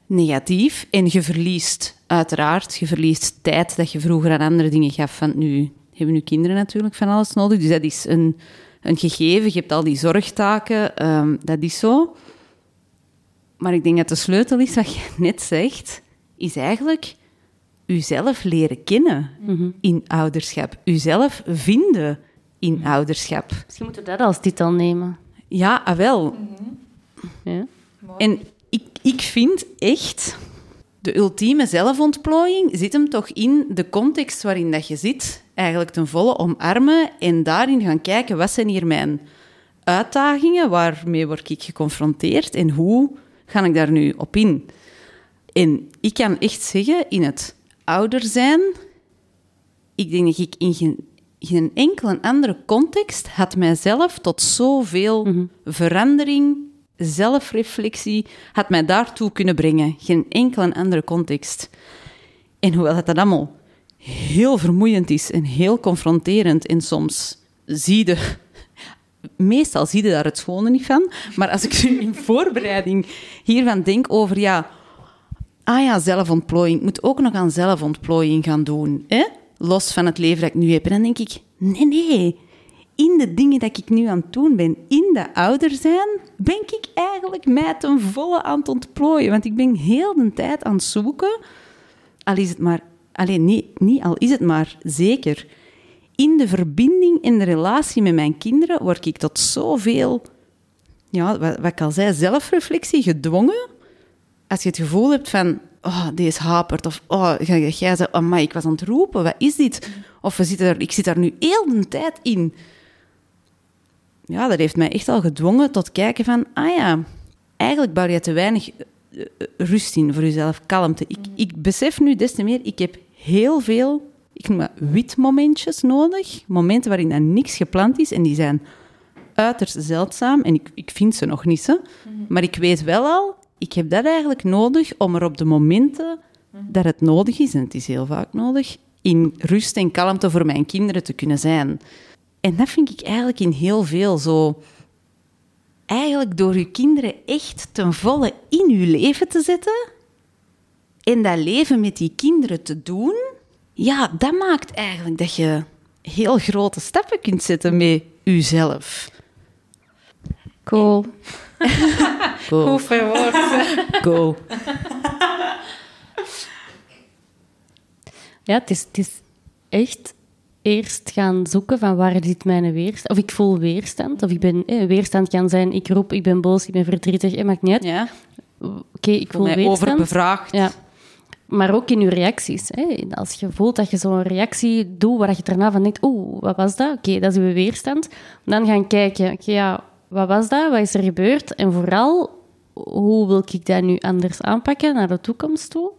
negatief. En je verliest uiteraard, je verliest tijd dat je vroeger aan andere dingen gaf. Want nu hebben nu kinderen natuurlijk van alles nodig. Dus dat is een, een gegeven. Je hebt al die zorgtaken. Ehm, dat is zo. Maar ik denk dat de sleutel is wat je net zegt, is eigenlijk uzelf leren kennen mhm. in ouderschap. Uzelf vinden in mhm. ouderschap. Misschien moeten we dat als titel nemen. Ja, ah, wel. Ja. En ik, ik vind echt de ultieme zelfontplooiing zit hem toch in de context waarin dat je zit, eigenlijk ten volle omarmen en daarin gaan kijken, wat zijn hier mijn uitdagingen, waarmee word ik geconfronteerd en hoe ga ik daar nu op in? En ik kan echt zeggen, in het ouder zijn, ik denk dat ik in geen, geen enkele andere context had mijzelf tot zoveel mm verandering zelfreflectie had mij daartoe kunnen brengen. Geen enkele andere context. En hoewel het dat allemaal heel vermoeiend is en heel confronterend en soms zie je... Meestal zie je daar het schone niet van. Maar als ik in voorbereiding hiervan denk over... Ja, ah ja, zelfontplooiing. Ik moet ook nog aan zelfontplooiing gaan doen. Hè? Los van het leven dat ik nu heb. En dan denk ik... Nee, nee in de dingen dat ik nu aan het doen ben, in de ouder zijn, ben ik eigenlijk mij ten volle aan het ontplooien. Want ik ben heel de tijd aan het zoeken, al is het maar, alleen niet, niet al is het maar, zeker. In de verbinding, in de relatie met mijn kinderen, word ik tot zoveel ja, wat, ik al zei, zelfreflectie gedwongen. Als je het gevoel hebt van, oh, deze hapert. Of, oh, jij zegt, oh, maar ik was aan het roepen, wat is dit? Of we zitten er, ik zit daar nu heel de tijd in. Ja, dat heeft mij echt al gedwongen tot kijken van, ah ja, eigenlijk bouw je te weinig eh, rust in voor jezelf, kalmte. Ik, ik besef nu des te meer, ik heb heel veel, ik noem het wit momentjes nodig. Momenten waarin er niks gepland is en die zijn uiterst zeldzaam. En ik, ik vind ze nog niet, zo. maar ik weet wel al, ik heb dat eigenlijk nodig om er op de momenten dat het nodig is, en het is heel vaak nodig, in rust en kalmte voor mijn kinderen te kunnen zijn. En dat vind ik eigenlijk in heel veel zo. Eigenlijk door je kinderen echt ten volle in je leven te zetten en dat leven met die kinderen te doen, ja, dat maakt eigenlijk dat je heel grote stappen kunt zetten met jezelf. Cool. Go. Goed verwoord. Go. Ja, het is, het is echt eerst gaan zoeken van waar zit mijn weerstand. Of ik voel weerstand. Of ik ben... Eh, weerstand kan zijn, ik roep, ik ben boos, ik ben verdrietig. Eh, maakt niet uit. Ja, Oké, ik voel mij weerstand. overbevraagd. Ja. Maar ook in je reacties. Hè. Als je voelt dat je zo'n reactie doet waar je daarna van denkt, oeh, wat was dat? Oké, dat is uw weerstand. Dan gaan kijken, oké, ja, wat was dat? Wat is er gebeurd? En vooral, hoe wil ik dat nu anders aanpakken naar de toekomst toe?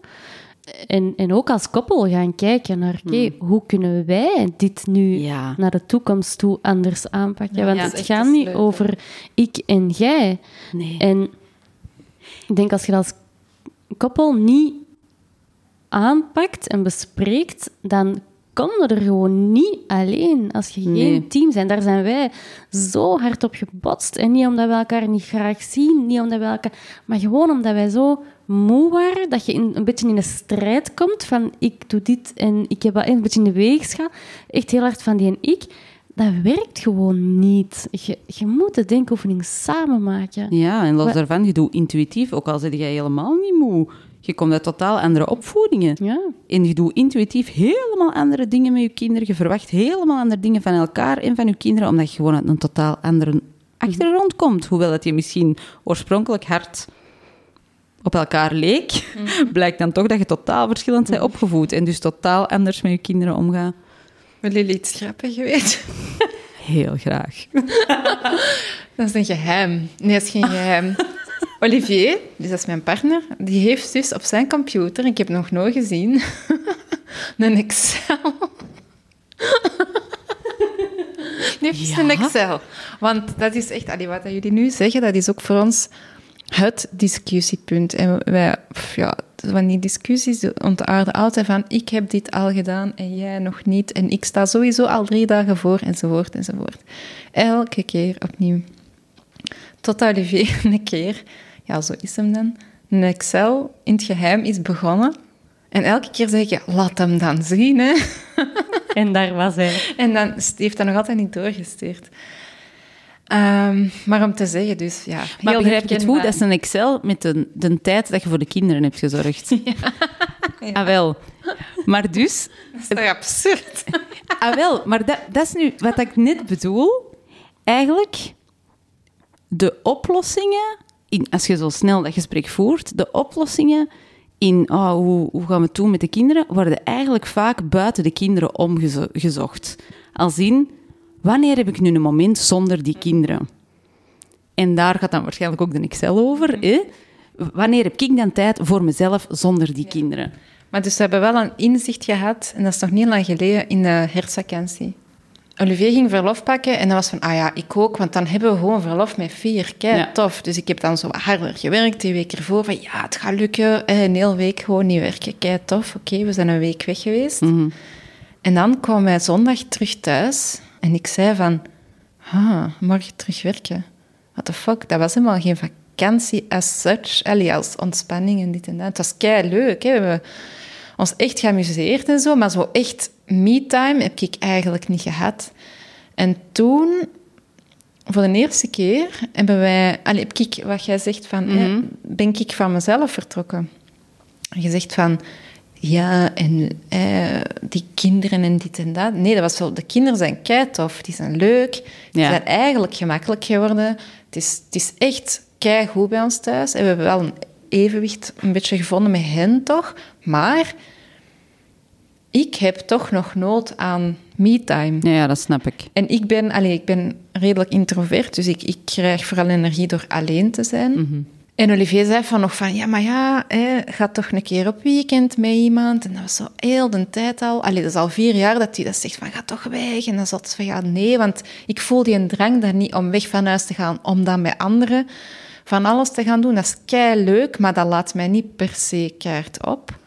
En, en ook als koppel gaan kijken naar, oké, hoe kunnen wij dit nu Ja. naar de toekomst toe anders aanpakken? Want ja, het gaat niet over ik en jij. Nee. En ik denk als je dat als koppel niet aanpakt en bespreekt, dan kom je er gewoon niet alleen als je Nee. geen team bent. Daar zijn wij zo hard op gebotst. En niet omdat we elkaar niet graag zien, niet omdat we elkaar... Maar gewoon omdat wij zo moe waren, dat je in, een beetje in een strijd komt van ik doe dit en ik heb wel een beetje in de weegschaal. Echt heel hard van die en ik. Dat werkt gewoon niet. Je, je moet de denkoefening samen maken. Ja, en los Wat- daarvan, je doet intuïtief, ook al zit jij helemaal niet moe. Je komt uit totaal andere opvoedingen. Ja. En je doet intuïtief helemaal andere dingen met je kinderen. Je verwacht helemaal andere dingen van elkaar en van je kinderen, omdat je gewoon uit een totaal andere achtergrond komt. Hoewel dat je misschien oorspronkelijk hard op elkaar leek, blijkt dan toch dat je totaal verschillend bent opgevoed en dus totaal anders met je kinderen omgaat. Willen jullie iets grappigs weten? Heel graag. Dat is een geheim. Nee, dat is geen geheim. Olivier, dus dat is mijn partner, die heeft dus op zijn computer, ik heb nog nooit gezien, een Excel. Die heeft dus Ja? een Excel. Want dat is echt, allee, wat jullie nu zeggen, dat is ook voor ons het discussiepunt. En wij, ja, van die discussies ontaarden altijd van ik heb dit al gedaan en jij nog niet. En ik sta sowieso al drie dagen voor, enzovoort, enzovoort. Elke keer opnieuw. Tot Olivier een keer, ja, zo is hem dan, een Excel in het geheim is begonnen. En elke keer zeg je, laat hem dan zien, hè. En daar was hij. En dan heeft dat nog altijd niet doorgestuurd. Ehm, maar om te zeggen, dus ja. Maar heel begrijp het goed? Dat is een Excel met de, de tijd dat je voor de kinderen hebt gezorgd. Ah, wel. Maar dus... Dat is toch absurd? Ah, wel. Maar dat, dat is nu wat ik net bedoel. Eigenlijk, de oplossingen... In, als je zo snel dat gesprek voert, de oplossingen in oh, hoe, hoe gaan we het doen met de kinderen, worden eigenlijk vaak buiten de kinderen omgezocht. Als in, wanneer heb ik nu een moment zonder die kinderen? En daar gaat dan waarschijnlijk ook de Excel over. Hè? Wanneer heb ik dan tijd voor mezelf zonder die kinderen? Maar dus we hebben wel een inzicht gehad, en dat is nog niet lang geleden, in de herfstvakantie. Olivier ging verlof pakken en dat was van, ah ja, ik ook, want dan hebben we gewoon verlof met vier. Kei Ja. tof. Dus ik heb dan zo harder gewerkt, die week ervoor, van ja, het gaat lukken. Eh, Een hele week gewoon niet werken. Kei tof. Oké, we zijn een week weg geweest. En dan kwamen wij zondag terug thuis en ik zei van, ah, morgen terug werken. What the fuck, dat was helemaal geen vakantie as such. Allee, als ontspanning en dit en dat. Het was kei leuk. Hè. We hebben ons echt geamuseerd en zo, maar zo echt me-time heb ik eigenlijk niet gehad. En toen, voor de eerste keer, hebben wij... Allee, heb ik, wat jij zegt van, hè, ben ik van mezelf vertrokken. Je zegt van, ja, en eh, die kinderen en dit en dat. Nee, dat was zo, de kinderen zijn kei tof, die zijn leuk, die Ja. zijn eigenlijk gemakkelijk geworden. Het is, het is echt kei goed bij ons thuis. En we hebben wel een evenwicht een beetje gevonden met hen toch. Maar ik heb toch nog nood aan me-time. Ja, ja, dat snap ik. En ik ben, allee, ik ben redelijk introvert, dus ik, ik krijg vooral energie door alleen te zijn. En Olivier zei van nog van, ja, maar ja, hè, ga toch een keer op weekend met iemand. En dat was zo heel de tijd al. Allee, dat is al vier jaar dat hij dat zegt van, ga toch weg. En dan zat ze van, ja, nee, want ik voel die een drang daar niet om weg van huis te gaan, om dan met anderen van alles te gaan doen. Dat is kei leuk, maar dat laat mij niet per se kaart op.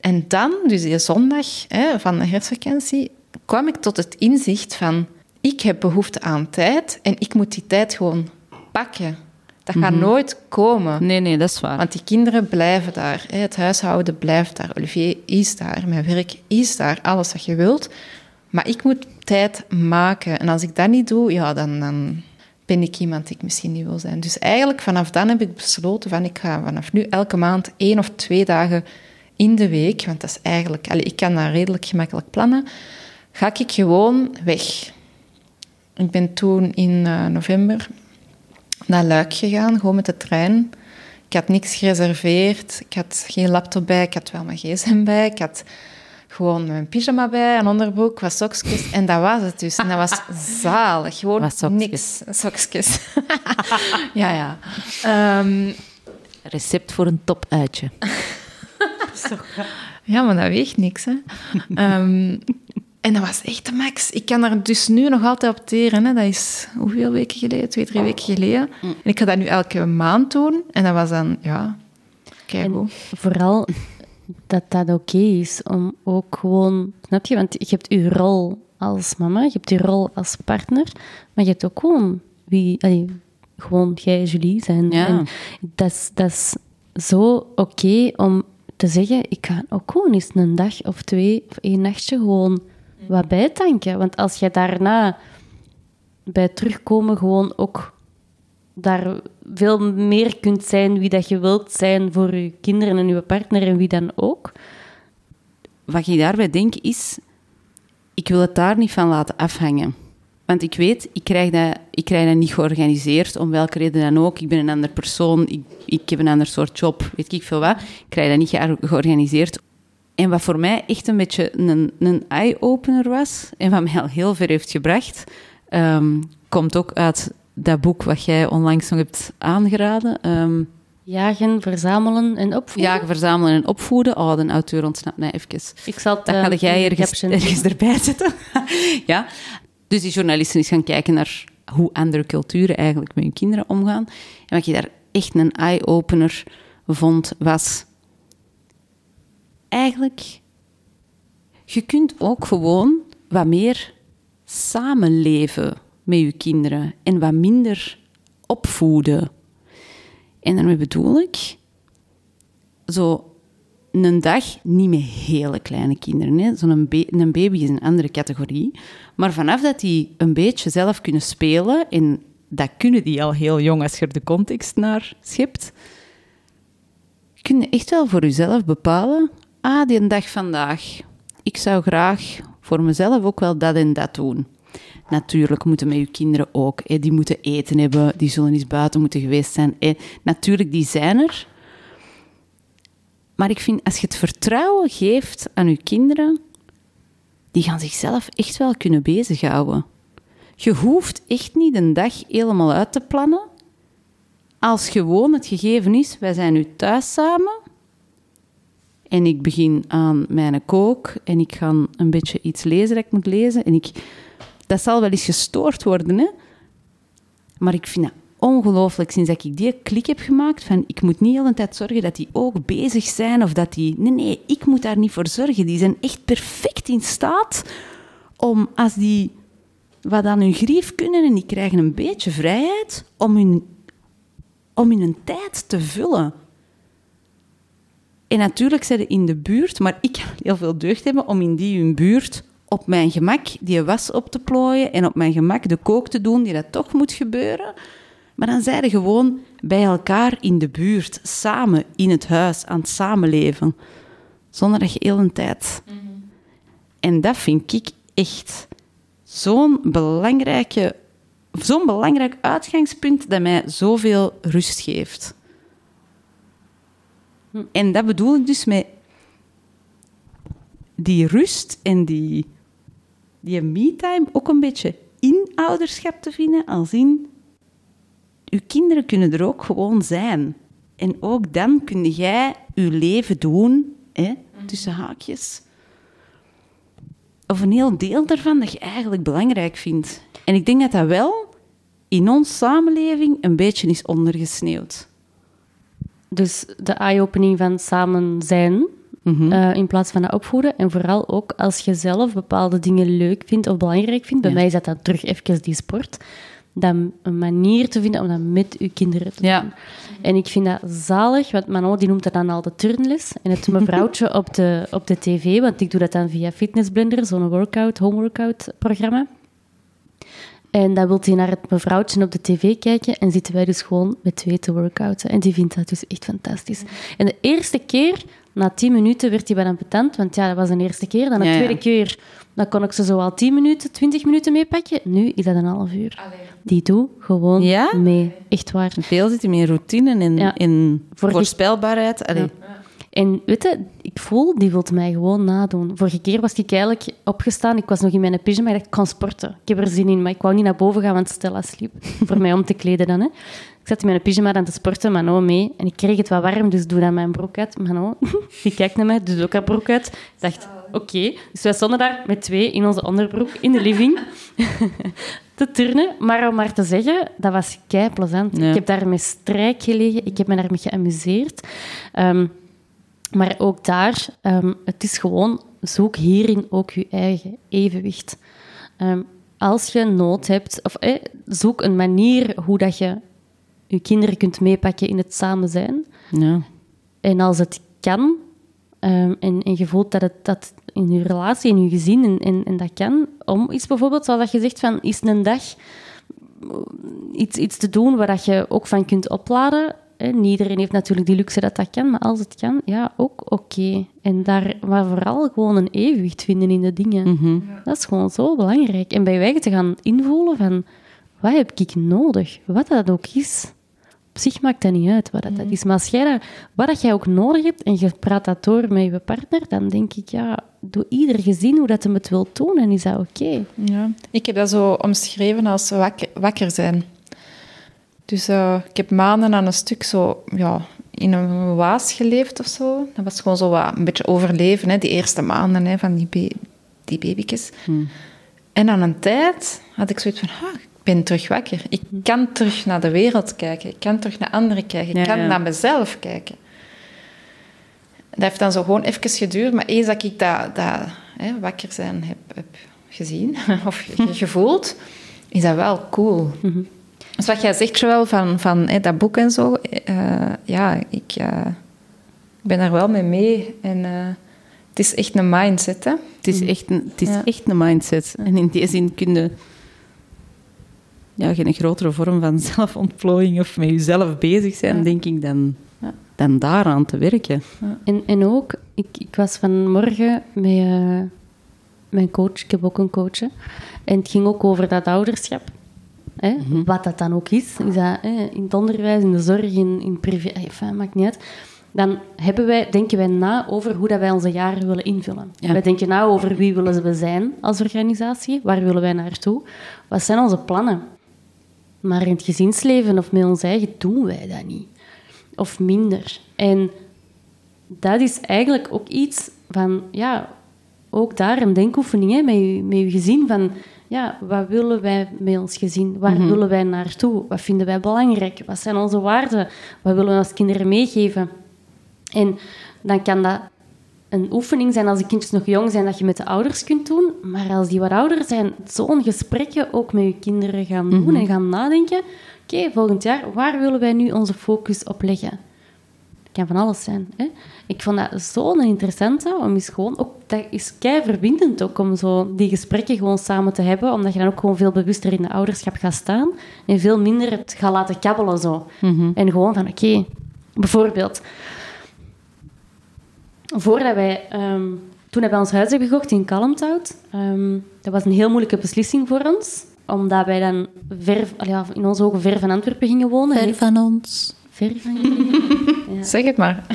En dan, dus die zondag hè, van de herfstvakantie, kwam ik tot het inzicht van... Ik heb behoefte aan tijd en ik moet die tijd gewoon pakken. Dat gaat nooit komen. Nee, nee, dat is waar. Want die kinderen blijven daar. Het huishouden blijft daar. Olivier is daar. Mijn werk is daar. Alles wat je wilt. Maar ik moet tijd maken. En als ik dat niet doe, ja, dan, dan ben ik iemand die ik misschien niet wil zijn. Dus eigenlijk vanaf dan heb ik besloten van ik ga vanaf nu elke maand één of twee dagen in de week, want dat is eigenlijk, allee, ik kan dat redelijk gemakkelijk plannen, ga ik gewoon weg. Ik ben toen in eh, november naar Luik gegaan, gewoon met de trein. Ik had niks gereserveerd. Ik had geen laptop bij. Ik had wel mijn gsm bij. Ik had gewoon mijn pyjama bij, een onderbroek, wat sokjes. En dat was het dus. En dat was zalig. Gewoon niks. Sokjes. ja, ja. Ehm, Recept voor een topuitje. ja, maar dat weegt niks, hè. Ehm, en dat was echt de max. Ik kan er dus nu nog altijd op teren. Hè. Dat is hoeveel weken geleden? Twee, drie weken geleden. En ik ga dat nu elke maand doen. En dat was dan, ja, kijk En vooral dat dat oké is om ook gewoon, snap je? Want je hebt je rol als mama, je hebt je rol als partner, maar je hebt ook gewoon wie, allee, gewoon jij, Julie zijn. Ja. En dat is, dat is zo oké om te zeggen, ik ga ook gewoon eens een dag of twee of één nachtje gewoon wat bijtanken. Want als je daarna bij terugkomen gewoon ook daar veel meer kunt zijn wie dat je wilt zijn voor je kinderen en je partner en wie dan ook. Wat ik daarbij denk is, ik wil het daar niet van laten afhangen. Want ik weet, ik krijg dat, ik krijg dat niet georganiseerd, om welke reden dan ook. Ik ben een ander persoon, ik, ik heb een ander soort job, weet ik veel wat. Ik krijg dat niet geor- georganiseerd. En wat voor mij echt een beetje een, een eye-opener was, en wat mij al heel ver heeft gebracht, ehm, komt ook uit dat boek wat jij onlangs nog hebt aangeraden. ehm, Jagen, verzamelen en opvoeden. Jagen, verzamelen en opvoeden. Oh, de auteur ontsnapt mij even. Ik zal het Dat eh, ga jij in de ergens, erbij zetten. ja. Dus die journalisten is gaan kijken naar hoe andere culturen eigenlijk met hun kinderen omgaan. En wat je daar echt een eye-opener vond, was... Eigenlijk... Je kunt ook gewoon wat meer samenleven met je kinderen. En wat minder opvoeden. En daarmee bedoel ik... Zo een dag niet met hele kleine kinderen. Zo'n een baby is een andere categorie. Maar vanaf dat die een beetje zelf kunnen spelen, en dat kunnen die al heel jong als je er de context naar schept, kun je echt wel voor jezelf bepalen, ah, die dag vandaag, ik zou graag voor mezelf ook wel dat en dat doen. Natuurlijk moeten met je kinderen ook. Hè. Die moeten eten hebben, die zullen eens buiten moeten geweest zijn. Natuurlijk, die zijn er. Maar ik vind, als je het vertrouwen geeft aan je kinderen, die gaan zichzelf echt wel kunnen bezighouden. Je hoeft echt niet een dag helemaal uit te plannen. Als gewoon het gegeven is, wij zijn nu thuis samen. En ik begin aan mijn kook en ik ga een beetje iets lezen dat ik moet lezen. En ik, dat zal wel eens gestoord worden, hè. Maar ik vind dat ongelooflijk sinds dat ik die klik heb gemaakt van ik moet niet de hele tijd zorgen dat die ook bezig zijn of dat die... Nee, nee, ik moet daar niet voor zorgen. Die zijn echt perfect in staat om, als die wat aan hun grief kunnen en die krijgen een beetje vrijheid, om hun, om hun tijd te vullen. En natuurlijk zijn ze in de buurt, maar ik kan heel veel deugd hebben om in die hun buurt op mijn gemak die was op te plooien en op mijn gemak de kook te doen die dat toch moet gebeuren. Maar dan zijn ze gewoon bij elkaar in de buurt, samen in het huis, aan het samenleven. zonder dat je heel een tijd... En dat vind ik echt zo'n belangrijke... Zo'n belangrijk uitgangspunt dat mij zoveel rust geeft. En dat bedoel ik dus met die rust en die, die me-time ook een beetje in ouderschap te vinden, als in uw kinderen kunnen er ook gewoon zijn. En ook dan kun jij je leven doen, hè, tussen haakjes. Of een heel deel daarvan dat je eigenlijk belangrijk vindt. En ik denk dat dat wel in onze samenleving een beetje is ondergesneeuwd. Dus de eye-opening van samen zijn eh, in plaats van dat opvoeden. En vooral ook als je zelf bepaalde dingen leuk vindt of belangrijk vindt. Bij mij is dat dan terug even die sport. Dan een manier te vinden om dat met je kinderen te Ja. doen. En ik vind dat zalig, want Manon die noemt dat dan al de turnles. En het mevrouwtje op de, op de tv, want ik doe dat dan via Fitness Blender, zo'n workout, home workout programma. En dan wil hij naar het mevrouwtje op de tv kijken en zitten wij dus gewoon met twee te workouten. En die vindt dat dus echt fantastisch. En de eerste keer, na tien minuten, werd hij bijna petant, want ja, dat was de eerste keer. Dan de Ja, ja. tweede keer, dan kon ik ze zo al tien minuten, twintig minuten meepakken. Nu is dat een half uur. Die doe gewoon Ja? mee. Echt waar. Veel zit hem in routine en Ja. in voorspelbaarheid. Allee. En weet je, ik voel, die wil mij gewoon nadoen. Vorige keer was ik eigenlijk opgestaan. Ik was nog in mijn pyjama. Ik dacht, ik kan sporten. Ik heb er zin in, maar ik wou niet naar boven gaan, want Stella sliep. Voor mij om te kleden dan. Hè. Ik zat in mijn pyjama aan te sporten, Mano mee. En ik kreeg het wat warm, dus doe dan mijn broek uit. Mano, die kijkt naar mij, doet ook haar broek uit. Ik dacht, oké. Dus wij stonden daar met twee in onze onderbroek in de living te turnen. Maar om maar te zeggen, dat was kei plezant. Ja. Ik heb daar met strijk gelegen. Ik heb me daarmee geamuseerd. Ehm, maar ook daar, ehm, het is gewoon, zoek hierin ook je eigen evenwicht. Ehm, als je nood hebt, of eh, zoek een manier hoe dat je je kinderen kunt meepakken in het samen zijn. Ja. En als het kan, ehm, en, en je voelt dat het dat in je relatie, in je gezin, en, en, en dat kan, om iets bijvoorbeeld, zoals dat je zegt, van is een dag iets, iets te doen waar dat je ook van kunt opladen. Hè. Niet iedereen heeft natuurlijk die luxe dat dat kan, maar als het kan, ja, ook oké. En daar, maar vooral gewoon een evenwicht vinden in de dingen. Mhm. Dat is gewoon zo belangrijk. En bij wijze te gaan invoelen van, wat heb ik nodig? Wat dat ook is. Op zich maakt dat niet uit wat dat, dat is. Maar als jij dat, wat dat jij ook nodig hebt en je praat dat door met je partner, dan denk ik, ja, doe ieder gezin hoe dat hem het wil doen en is dat oké. Ja, ik heb dat zo omschreven als wakker, wakker zijn. Dus eh, ik heb maanden aan een stuk zo ja, in een waas geleefd of zo. Dat was gewoon zo wat, een beetje overleven, hè, die eerste maanden hè, van die, ba- die babytjes. En aan een tijd had ik zoiets van, ah, ik ben terug wakker. Ik kan terug naar de wereld kijken. Ik kan terug naar anderen kijken. Ik Ja, kan ja. naar mezelf kijken. Dat heeft dan zo gewoon even geduurd. Maar eens dat ik dat, dat hè, wakker zijn heb, heb gezien of ge- gevoeld, is dat wel cool. Dus wat jij zegt, Joël, van, van hè, dat boek en zo, eh, ja, ik, eh, ik ben daar wel mee mee. En eh, het is echt een mindset, hè. Het is, echt een, het is Ja. echt een mindset. En in die zin kun je ja, geen grotere vorm van zelfontplooiing of met jezelf bezig zijn, Ja. denk ik, dan, Ja. dan daaraan te werken. En, en ook, ik, ik was vanmorgen met eh, mijn coach, ik heb ook een coach, hè, en het ging ook over dat ouderschap. Hè? Wat dat dan ook is. Is dat hè, in het onderwijs, in de zorg, in, in privé, eh, enfin, maakt niet uit. Dan hebben wij, denken wij na over hoe dat wij onze jaren willen invullen. Ja. Wij denken na over wie willen we zijn als organisatie, waar willen wij naartoe, wat zijn onze plannen. Maar in het gezinsleven of met ons eigen doen wij dat niet. Of minder. En dat is eigenlijk ook iets van, ja, ook daar een denkoefening hè, met, je, met je gezin. Van, ja, wat willen wij met ons gezin? Waar willen wij naartoe? Wat vinden wij belangrijk? Wat zijn onze waarden? Wat willen we als kinderen meegeven? En dan kan dat een oefening zijn als de kindjes nog jong zijn, dat je met de ouders kunt doen. Maar als die wat ouder zijn, zo'n gesprekken ook met je kinderen gaan doen en gaan nadenken. Oké, volgend jaar, waar willen wij nu onze focus op leggen? Kan van alles zijn. Hè? Ik vond dat zo'n interessante, om eens gewoon... Ook, dat is kei verbindend ook, om zo die gesprekken gewoon samen te hebben, omdat je dan ook gewoon veel bewuster in de ouderschap gaat staan en veel minder het gaat laten kabbelen zo. En gewoon van, oké, bijvoorbeeld... voordat wij... ehm, toen wij ons huis hebben gekocht in Kalmthout, ehm, dat was een heel moeilijke beslissing voor ons. Omdat wij dan ver, in onze ogen ver van Antwerpen gingen wonen. van ons. Ver van jullie. Zeg het maar.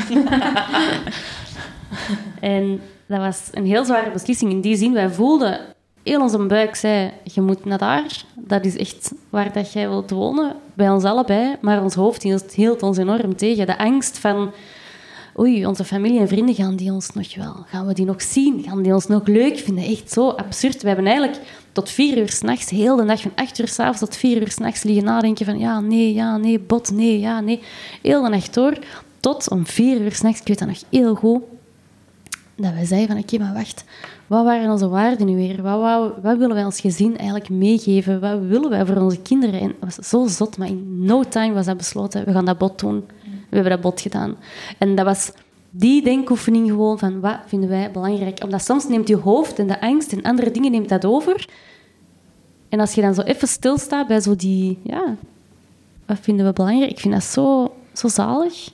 En dat was een heel zware beslissing. In die zin, wij voelden... Heel onze buik zei, je moet naar daar. Dat is echt waar dat jij wilt wonen. Bij ons allebei. Maar ons hoofd hield, hield ons enorm tegen. De angst van... Oei, onze familie en vrienden, gaan die ons nog wel... Gaan we die nog zien? Gaan die ons nog leuk vinden? Echt zo absurd. We hebben eigenlijk tot vier uur s'nachts, heel de nacht van acht uur s'avonds tot vier uur s'nachts liggen nadenken van ja, nee, ja, nee, bot, nee, ja, nee. Heel de nacht door. Tot om vier uur s'nachts, ik weet dat nog heel goed, dat wij zeiden van oké, maar wacht, wat waren onze waarden nu weer? Wat, wat willen wij als gezin eigenlijk meegeven? Wat willen wij voor onze kinderen? En het was zo zot, maar in no time was dat besloten. We gaan dat bod doen. We hebben dat bod gedaan. En dat was die denkoefening gewoon van wat vinden wij belangrijk? Omdat soms neemt je hoofd en de angst en andere dingen neemt dat over. En als je dan zo even stilstaat bij zo die, ja, wat vinden we belangrijk? Ik vind dat zo, zo zalig.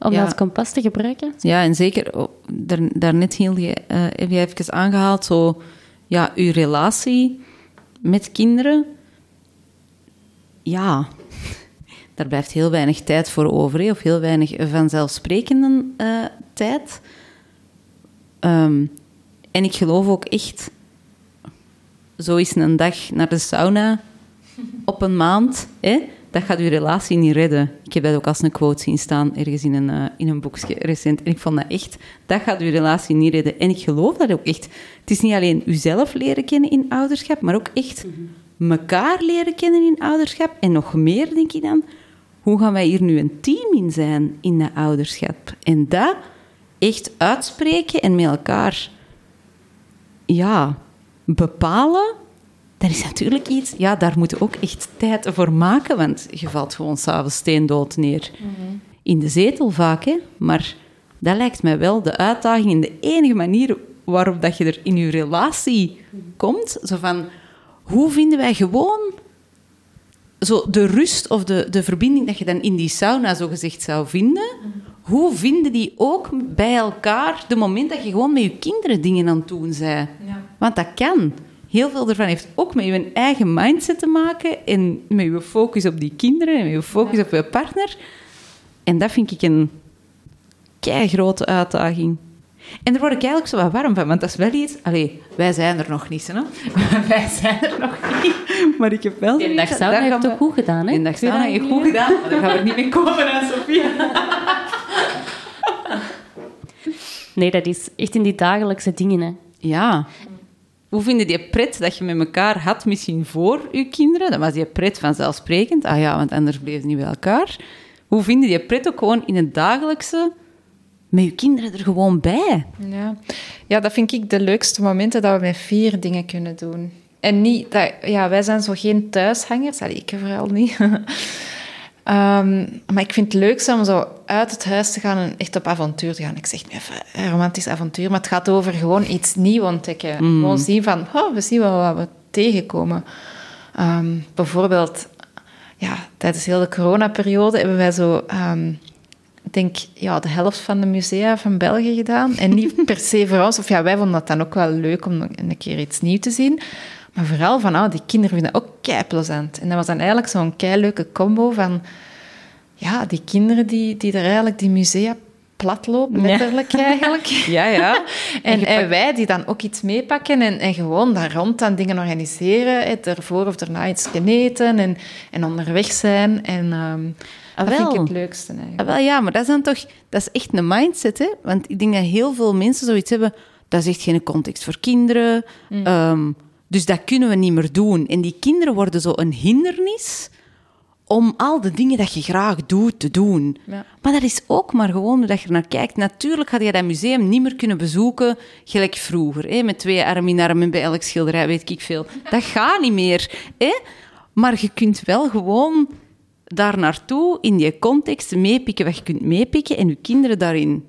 Om Ja. dat kompas te gebruiken. Ja, en zeker, oh, daar, daarnet hield je, eh, heb je even aangehaald, zo, ja, uw relatie met kinderen. Ja, daar blijft heel weinig tijd voor over, hè, of heel weinig vanzelfsprekende eh, tijd. Ehm, en ik geloof ook echt, zo is een dag naar de sauna op een maand, hè, dat gaat uw relatie niet redden. Ik heb dat ook als een quote zien staan ergens in een, eh, in een boekje recent. En ik vond dat echt, dat gaat uw relatie niet redden. En ik geloof dat ook echt. Het is niet alleen uzelf leren kennen in ouderschap, maar ook echt elkaar leren kennen in ouderschap. En nog meer, denk ik dan, hoe gaan wij hier nu een team in zijn in dat ouderschap? En dat echt uitspreken en met elkaar ja, bepalen, dat is natuurlijk iets... Ja, daar moeten we ook echt tijd voor maken, want je valt gewoon s'avonds steendood neer. In de zetel vaak, hè. Maar dat lijkt mij wel de uitdaging en de enige manier waarop dat je er in je relatie komt. Zo van, hoe vinden wij gewoon zo de rust of de, de verbinding dat je dan in die sauna zo gezegd zou vinden, hoe vinden die ook bij elkaar de moment dat je gewoon met je kinderen dingen aan het doen bent? Want dat kan. Heel veel daarvan heeft ook met je eigen mindset te maken en met je focus op die kinderen en met je focus op je partner. En dat vind ik een kei grote uitdaging. En daar word ik eigenlijk zo wat warm van, want dat is wel iets... Allee, wij zijn er nog niet, hè? wij zijn er nog niet. Maar ik heb wel... Die dag sauna daar heeft toch we- goed gedaan, hè? Die dag sauna heeft goed gedaan, maar daar gaan we er niet mee komen, hè, Sophie. Nee, dat is echt in die dagelijkse dingen. Hè. Ja. Hoe vind je die pret dat je met elkaar had, misschien voor je kinderen? Dan was die pret vanzelfsprekend. Ah ja, want anders bleef je niet bij elkaar. Hoe vind je die pret ook gewoon in het dagelijkse, met je kinderen er gewoon bij? Ja. ja, dat vind ik de leukste momenten dat we met vier dingen kunnen doen. En niet dat, ja, wij zijn zo geen thuishangers, Allee, ik vooral niet. Ehm, maar ik vind het leukste om zo uit het huis te gaan en echt op avontuur te gaan. Ik zeg nu even een romantisch avontuur, maar het gaat over gewoon iets nieuws ontdekken. Gewoon zien van, oh, we zien wel wat we tegenkomen. Ehm, bijvoorbeeld, ja, tijdens heel de coronaperiode hebben wij zo... ik denk ja, de helft van de musea van België gedaan. En niet per se voor ons. Of ja, wij vonden dat dan ook wel leuk om een keer iets nieuws te zien. Maar vooral van, oh, die kinderen vinden ook kei plezant. En dat was dan eigenlijk zo'n kei leuke combo van... Ja, die kinderen die, die er eigenlijk die musea platlopen, Ja. letterlijk eigenlijk. Ja, ja. En, en wij die dan ook iets meepakken en, en gewoon daar rond dan dingen organiseren. hè, Ervoor of daarna iets gaan eten en, en onderweg zijn. En Ah, dat vind ik het leukste eigenlijk. Ah, wel ja, maar dat is dan toch... Dat is echt een mindset, hè? Want ik denk dat heel veel mensen zoiets hebben... Dat is echt geen context voor kinderen. Ehm, dus dat kunnen we niet meer doen. En die kinderen worden zo een hindernis om al de dingen dat je graag doet, te doen. Ja. Maar dat is ook maar gewoon hoe dat je er naar kijkt. Natuurlijk had je dat museum niet meer kunnen bezoeken gelijk vroeger. Hè? Met twee arm in arm en bij elk schilderij weet ik veel. Dat gaat niet meer. Hè? Maar je kunt wel gewoon daar naartoe, in die context, meepikken wat je kunt meepikken en je kinderen daarin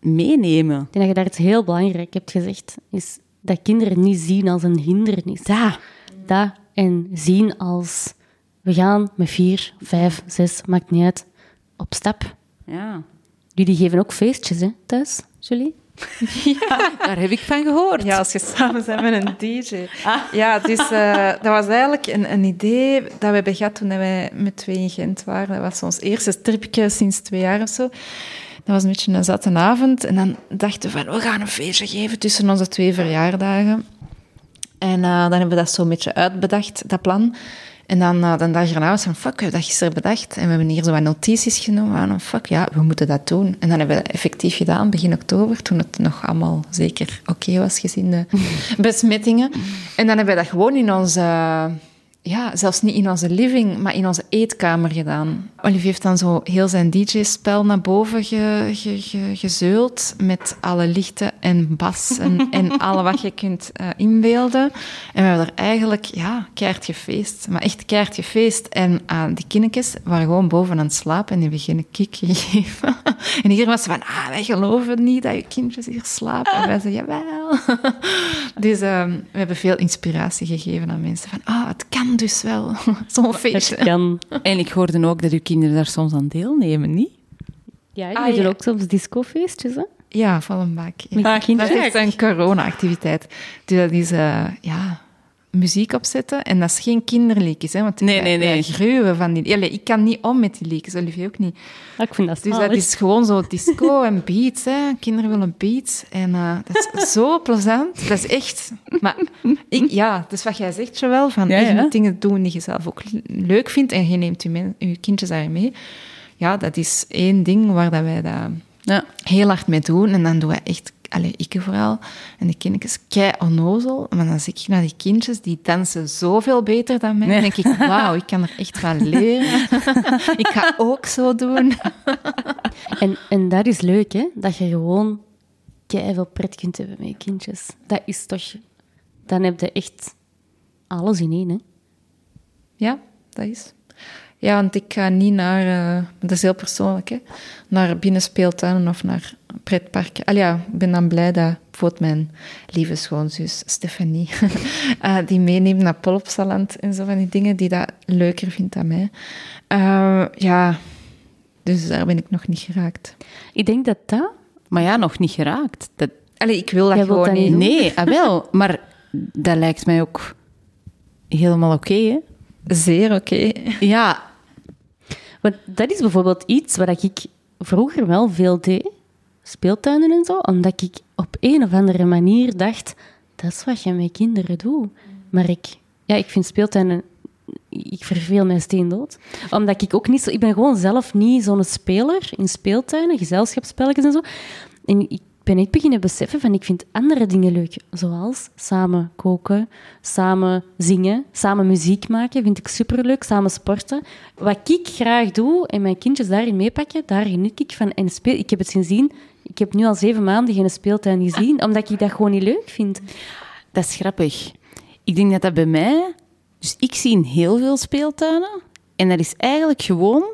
meenemen. Ik denk dat je daar iets heel belangrijk hebt gezegd. Is dat kinderen niet zien als een hindernis. Ja. Dat en zien als... We gaan met vier, vijf, zes, maakt niet uit, op stap. Ja. Jullie geven ook feestjes, hè, thuis, Julie? Daar heb ik van gehoord. Ja, als je samen bent met een DJ. Ja, dus eh, dat was eigenlijk een, een idee dat we hebben gehad toen wij met twee in Gent waren. Dat was ons eerste tripje sinds twee jaar of zo. Dat was een beetje een zatte avond. En dan dachten we van, we gaan een feestje geven tussen onze twee verjaardagen. En eh, dan hebben we dat zo een beetje uitbedacht, dat plan. En dan uh, de dag erna van, fuck, we hebben dat gisteren bedacht. En we hebben hier zo wat notities genomen van, fuck, ja, we moeten dat doen. En dan hebben we dat effectief gedaan, begin oktober, toen het nog allemaal zeker oké was, gezien de besmettingen. En dan hebben we dat gewoon in onze ja, zelfs niet in onze living, maar in onze eetkamer gedaan. Olivier heeft dan zo heel zijn DJ-spel naar boven ge, ge, ge, gezeuld met alle lichten en bas en, en alle wat je kunt uh, inbeelden. En we hebben er eigenlijk, ja, keihard. Maar echt keihard gefeest. En uh, die kindjes waren gewoon boven aan het slapen en die hebben geen kick gegeven. en hier was van, ah, wij geloven niet dat je kindjes hier slapen. En wij zeiden, jawel. dus uh, we hebben veel inspiratie gegeven aan mensen. Van, ah, het kan dus wel. Zo'n feestje. Het kan. En ik hoorde ook dat uw kinderen daar soms aan deelnemen, niet? Ja, jullie Ah, doen ja. ook soms discofeestjes, hè? Ja, van een bak. Met Ja. je kinderen. Dat is echt een corona-activiteit. Dus dat is eh, ja, muziek opzetten. En dat is geen kinderliedjes, hè, want Nee, nee, nee. gruwen van die... Allee, ik kan niet om met die liedjes, Olivier ook niet. Ik vind dat Dus dat is gewoon zo disco en beats. Hè. Kinderen willen beats. En eh, dat is zo plezant. Dat is echt... Maar ik, ja, is wat jij zegt, Joël. Van, Ja, ja. dingen doen die je zelf ook leuk vindt. En je neemt je, men- je kindjes daarin mee. Ja, dat is één ding waar dat wij dat Ja. heel hard mee doen. En dan doen wij echt, allee, ik vooral, en de kindjes kei onnozel. Maar dan zie ik naar die kindjes, die dansen zoveel beter dan mij. Dan denk ik, wauw, ik kan er echt van leren. ik ga ook zo doen. En, en dat is leuk, hè? Dat je gewoon veel pret kunt hebben met je kindjes. Dat is toch... Dan heb je echt alles in één, hè? Ja, dat is. Ja, want ik ga niet naar, eh, dat is heel persoonlijk, hè, naar binnenspeeltuinen of naar pretparken. Al ja, ik ben dan blij dat bijvoorbeeld mijn lieve schoonzus Stefanie, eh, die meeneemt naar Polopsaland en zo van die dingen die dat leuker vindt dan mij. Eh, ja, dus daar ben ik nog niet geraakt. Ik denk dat dat... Maar ja, nog niet geraakt. Dat, Allee, ik wil dat Jij gewoon dat niet. doen. nee, ah, wel. Maar dat lijkt mij ook helemaal oké, hè? Zeer oké. Ja, Want dat is bijvoorbeeld iets wat ik vroeger wel veel deed. Speeltuinen en zo. Omdat ik op een of andere manier dacht... Dat is wat je met kinderen doet. Maar ik... Ja, ik vind speeltuinen... Ik verveel mij steendood. Omdat ik ook niet zo... Ik ben gewoon zelf niet zo'n speler in speeltuinen, gezelschapsspelletjes en zo. En ik ben echt beginnen beseffen van... Ik vind andere dingen leuk. Zoals samen koken, samen zingen, samen muziek maken. Vind ik superleuk. Samen sporten. Wat ik graag doe en mijn kindjes daarin meepakken, daar geniet ik van. En speel, ik heb het sindsdien... Ik heb nu al zeven maanden geen speeltuin gezien, omdat ik dat gewoon niet leuk vind. dat is grappig. Ik denk dat dat bij mij... Dus ik zie in heel veel speeltuinen. En dat is eigenlijk gewoon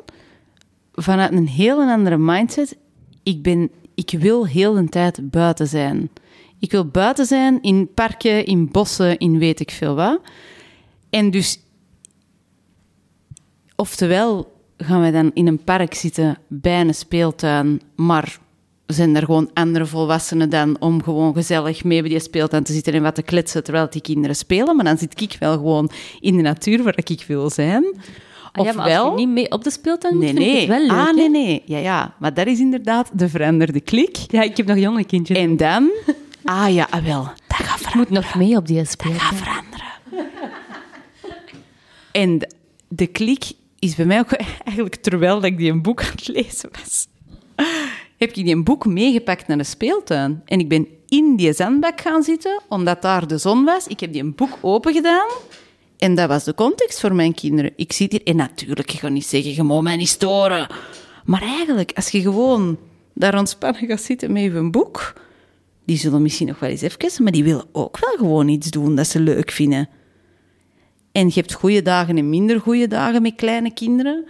vanuit een heel andere mindset. Ik, ben, ik wil heel de tijd buiten zijn. Ik wil buiten zijn in parken, in bossen, in weet ik veel wat. En dus... Oftewel gaan wij dan in een park zitten bij een speeltuin, maar zijn er gewoon andere volwassenen dan om gewoon gezellig mee bij die speeltuin te zitten en wat te kletsen terwijl die kinderen spelen. Maar dan zit ik wel gewoon in de natuur waar ik wil zijn. Ah ja, maar als je niet mee op de speeltuin moet, Nee, vind ik nee. het wel leuk. ah, nee, nee. Ja, ja. Maar dat is inderdaad de veranderde klik. Ja, ik heb nog jonge kindjes. En dan... Ah ja, ah, wel. Dat gaat ik moet nog mee op die speeltuin. veranderen. En de, de klik is bij mij ook eigenlijk terwijl dat ik die een boek aan het lezen was. Heb ik die een boek meegepakt naar de speeltuin. En ik ben in die zandbak gaan zitten, omdat daar de zon was. Ik heb die een boek open gedaan. En dat was de context voor mijn kinderen. Ik zit hier... En natuurlijk, je gaat niet zeggen, je mag mij niet storen. Maar eigenlijk, als je gewoon daar ontspannen gaat zitten met je boek... Die zullen misschien nog wel eens even, maar die willen ook wel gewoon iets doen dat ze leuk vinden. En je hebt goede dagen en minder goede dagen met kleine kinderen.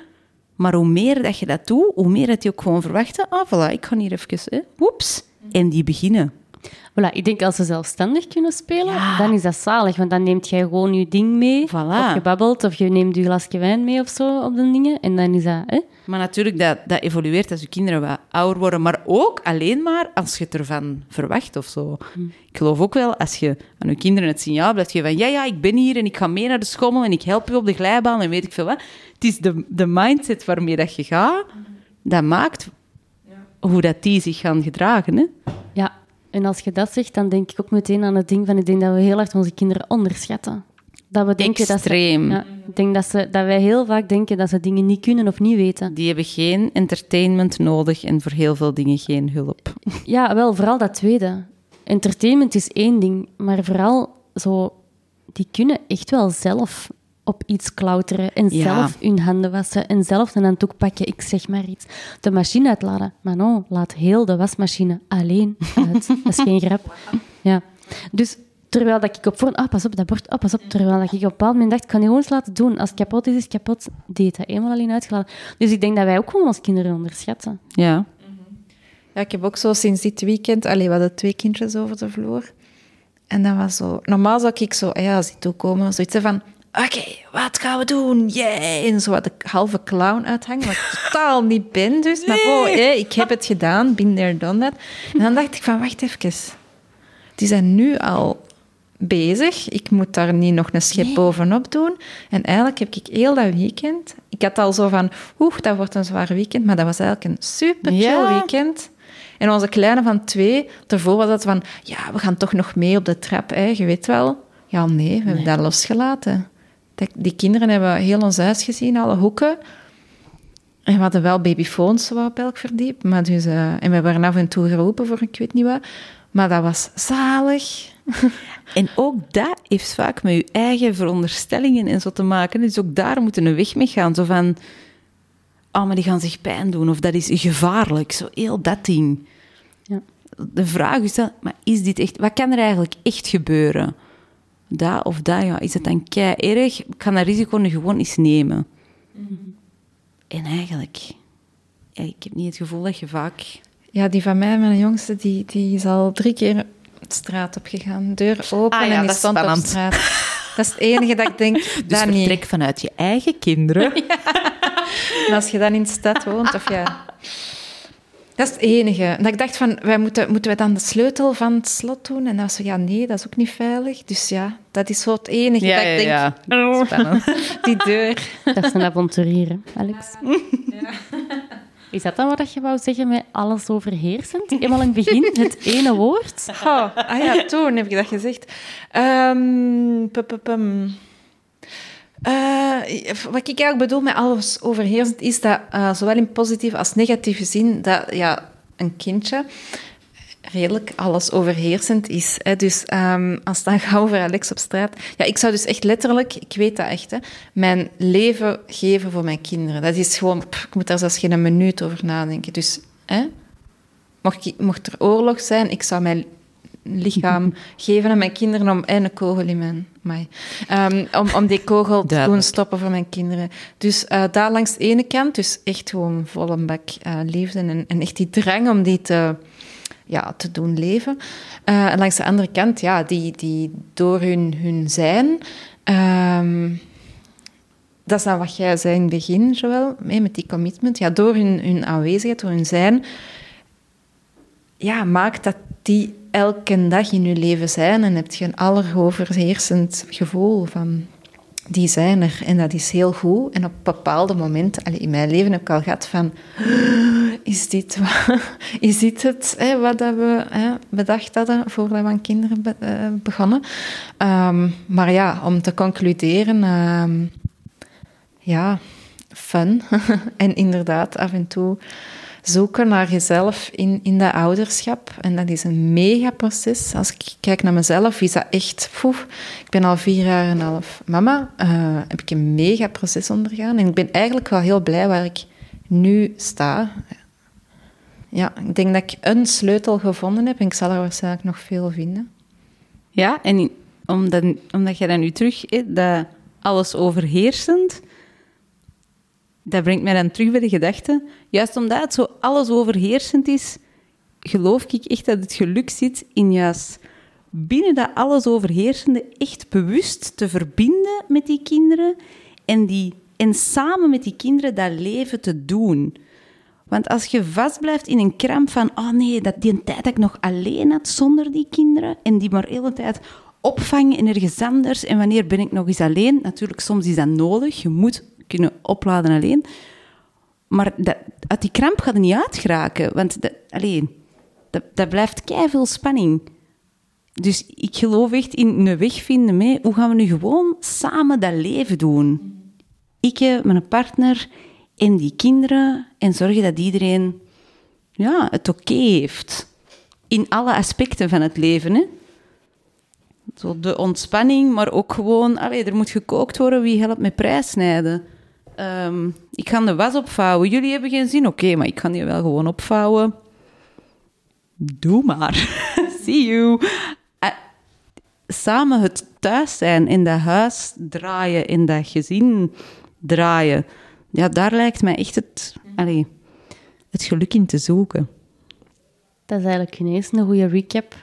Maar hoe meer dat je dat doet, hoe meer dat die ook gewoon verwachten. Ah, voilà, ik ga hier even, hè. Woeps. En die beginnen. Voilà, ik denk als ze zelfstandig kunnen spelen, dan is dat zalig. Want dan neemt jij gewoon je ding mee. Voilà. Of je babbelt, of je neemt je glasje wijn mee of zo op de dingen. En dan is dat... Hè? Maar natuurlijk, dat, dat evolueert als je kinderen wat ouder worden. Maar ook alleen maar als je het ervan verwacht of zo. Ik geloof ook wel, als je aan je kinderen het signaal blijft geven van... Ja, ja, ik ben hier en ik ga mee naar de schommel en ik help je op de glijbaan en weet ik veel wat. Het is de, de mindset waarmee dat je gaat, dat maakt hoe dat die zich gaan gedragen. Hè? Ja, en als je dat zegt, dan denk ik ook meteen aan het ding van... Ik denk dat we heel erg onze kinderen onderschatten. Dat we denken Extreem. Dat ze, ja, ik denk dat, ze, dat wij heel vaak denken dat ze dingen niet kunnen of niet weten. Die hebben geen entertainment nodig en voor heel veel dingen geen hulp. Ja, wel, vooral dat tweede. Entertainment is één ding, maar vooral zo... Die kunnen echt wel zelf op iets klauteren en Ja. zelf hun handen wassen en zelf een handdoek pakken, ik zeg maar iets. De machine uitladen. Maar no, laat heel de wasmachine alleen uit. Dat is geen grap. Ja. Dus terwijl dat ik op voor... Ah, pas op, dat bord. Ah, pas op. Terwijl dat ik op een bepaald moment dacht, ik kan die gewoon eens laten doen. Als het kapot is, is het kapot. Die heeft dat eenmaal alleen uitgeladen. Dus ik denk dat wij ook gewoon ons kinderen onderschatten. Ja. Ja, ik heb ook zo sinds dit weekend... Allee, we hadden twee kindjes over de vloer. En dat was zo... Normaal zou ik zo, ja, als die toekomen, zoiets van... Oké, wat gaan we doen? Yay! En zo wat de halve clown uithangen, wat ik totaal niet ben dus. Maar oh, ik heb het gedaan, been there, done that. En dan dacht ik van, wacht even. Die zijn nu al bezig. Ik moet daar niet nog een schep bovenop doen. En eigenlijk heb ik heel dat weekend... Ik had al zo van, oeh, dat wordt een zwaar weekend. Maar dat was eigenlijk een super chill Ja. weekend. En onze kleine van twee, daarvoor was het van... Ja, we gaan toch nog mee op de trap, hè, je weet wel. Ja, nee, we hebben dat losgelaten. Die- kinderen hebben heel ons huis gezien, alle hoeken. En we hadden wel babyfoons zo op elk verdiep. Maar dus, eh, en we werden af en toe geroepen voor ik weet niet wat. Maar dat was zalig. En ook dat heeft vaak met je eigen veronderstellingen en zo te maken. Dus ook daar moeten we weg mee gaan. Zo van, oh, maar die gaan zich pijn doen. Of dat is gevaarlijk. Zo heel dat ding. Ja. De vraag is dan, maar is dit echt... Wat kan er eigenlijk echt gebeuren? Dat of dat, ja. Is het dan kei erg? Ik kan dat risico nu gewoon eens nemen. En eigenlijk... Ja, ik heb niet het gevoel dat je vaak... Ja, die van mij, mijn jongste, die, die is al drie keer de straat op gegaan. Deur open Ah ja, en die stond op straat. Dat is het enige dat ik denk, Dus dat niet. vertrek vanuit je eigen kinderen. En als je dan in de stad woont, of ja... Dat is het enige. Dat ik dacht van, wij moeten, moeten we dan de sleutel van het slot doen? En dan was zo, ja, nee, dat is ook niet veilig. Dus ja, dat is zo het enige dat ik denk, Spannend. die deur. Dat is een avonturier, hè, Alex. Is dat dan wat je wou zeggen met alles overheersend? Eenmaal in het begin, het ene woord. Oh, ah ja, toen heb ik dat gezegd. Ehm, pu- pu- pum. Eh, wat ik eigenlijk bedoel met alles overheersend, is dat eh, zowel in positieve als negatieve zin, dat ja, een kindje redelijk alles overheersend is. Hè. Dus ehm, als het dan gaat over Alex op straat... Ja, ik zou dus echt letterlijk, ik weet dat echt, hè, mijn leven geven voor mijn kinderen. Dat is gewoon... ik moet daar zelfs geen minuut over nadenken. Dus... Hè, Mocht, mocht er oorlog zijn, ik zou mijn lichaam geven aan mijn kinderen om en een kogel in mijn... Ehm, om, om die kogel te doen stoppen voor mijn kinderen. Dus eh, daar langs de ene kant, dus echt gewoon vol een bak eh, liefde en, en echt die drang om die te, ja, te doen leven. Eh, en langs de andere kant, ja, die, die door hun, hun zijn... ehm, dat is dan wat jij zei in het begin, Joël, mee met die commitment. Ja, door hun, hun aanwezigheid, door hun zijn, ja, maakt dat die elke dag in je leven zijn en heb je een alleroverheersend gevoel van die zijn er en dat is heel goed. En op bepaalde momenten, in mijn leven heb ik al gehad van is dit, wa- is dit het wat we bedacht hadden voordat we aan kinderen eh, begonnen. Ehm, maar ja, om te concluderen, ehm, ja, fun. en inderdaad, af en toe zoeken naar jezelf in, in dat ouderschap. En dat is een mega proces. Als ik kijk naar mezelf, is dat echt... Poef, ik ben al vier jaar en een half mama. eh, heb ik een mega proces ondergaan. En ik ben eigenlijk wel heel blij waar ik nu sta. Ja, ik denk dat ik een sleutel gevonden heb. En ik zal er waarschijnlijk nog veel vinden. Ja, en omdat, omdat jij dan nu terug, hè, dat alles overheersend, dat brengt mij dan terug bij de gedachte, juist omdat het zo alles overheersend is, geloof ik echt dat het geluk zit in juist binnen dat alles overheersende echt bewust te verbinden met die kinderen en, die, en samen met die kinderen dat leven te doen. Want als je vastblijft in een kramp van, oh nee, dat die tijd dat ik nog alleen had zonder die kinderen en die maar de hele tijd opvangen en ergens anders en wanneer ben ik nog eens alleen? Natuurlijk, soms is dat nodig. Je moet kunnen opladen alleen. Maar dat, uit die kramp gaat het niet uitgeraken. Want dat, alleen, dat, blijft veel spanning. Dus ik geloof echt in een weg vinden mee. Hoe gaan we nu gewoon samen dat leven doen? Ik, mijn partner en die kinderen. En zorgen dat iedereen ja, het oké heeft. In alle aspecten van het leven. Hè? Zo de ontspanning, maar ook gewoon... Allee, er moet gekookt worden, wie helpt met prijsnijden? Um, ik ga de was opvouwen. Jullie hebben geen zin? Oké, maar ik kan die wel gewoon opvouwen. Doe maar. See you. Uh, samen het thuis zijn, in dat huis draaien, in dat gezin draaien. Ja, daar lijkt mij echt het, allee, het geluk in te zoeken. Dat is eigenlijk ineens een goede recap.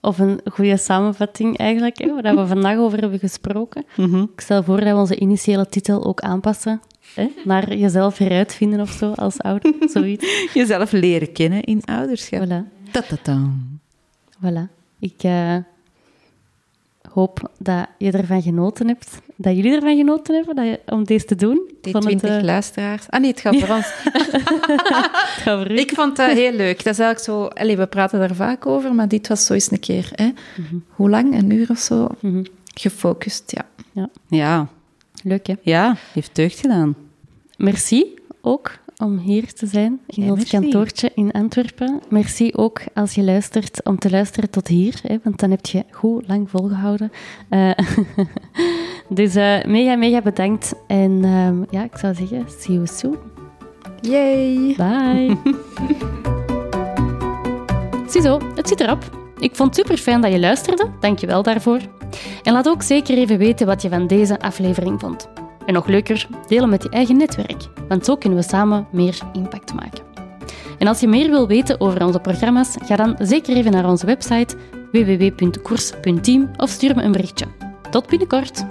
Of een goede samenvatting eigenlijk, hè, waar we vandaag over hebben gesproken. Mhm. Ik stel voor dat we onze initiële titel ook aanpassen. Hè, naar jezelf heruitvinden of zo, als ouder, zoiets. Jezelf leren kennen in ouderschap. Voilà. Ta-ta-ta. Voilà. Ik eh, hoop dat je ervan genoten hebt. Dat jullie ervan genoten hebben dat je, om deze te doen. Die Vond het, 20 eh, luisteraars. Ah nee, het gaat voor ons. het gaat voor u. Ik vond dat heel leuk. Dat is eigenlijk zo... Allee, we praten daar vaak over, maar dit was zo eens een keer... Hè? Hoe lang? Een uur of zo? Mhm. Gefocust, ja. Ja, Leuk, hè? ja, heeft deugd gedaan. Merci ook om hier te zijn in Ja, ons merci. kantoortje in Antwerpen. Merci ook als je luistert om te luisteren tot hier, hè, want dan heb je goed lang volgehouden. Eh, dus eh, mega, mega bedankt. En ehm, ja, ik zou zeggen, see you soon. Yay! Bye. Ziezo, het zit erop. Ik vond het super fijn dat je luisterde. Dank je wel daarvoor. En laat ook zeker even weten wat je van deze aflevering vond. En nog leuker, delen met je eigen netwerk, want zo kunnen we samen meer impact maken. En als je meer wil weten over onze programma's, ga dan zeker even naar onze website www.koers.team of stuur me een berichtje. Tot binnenkort!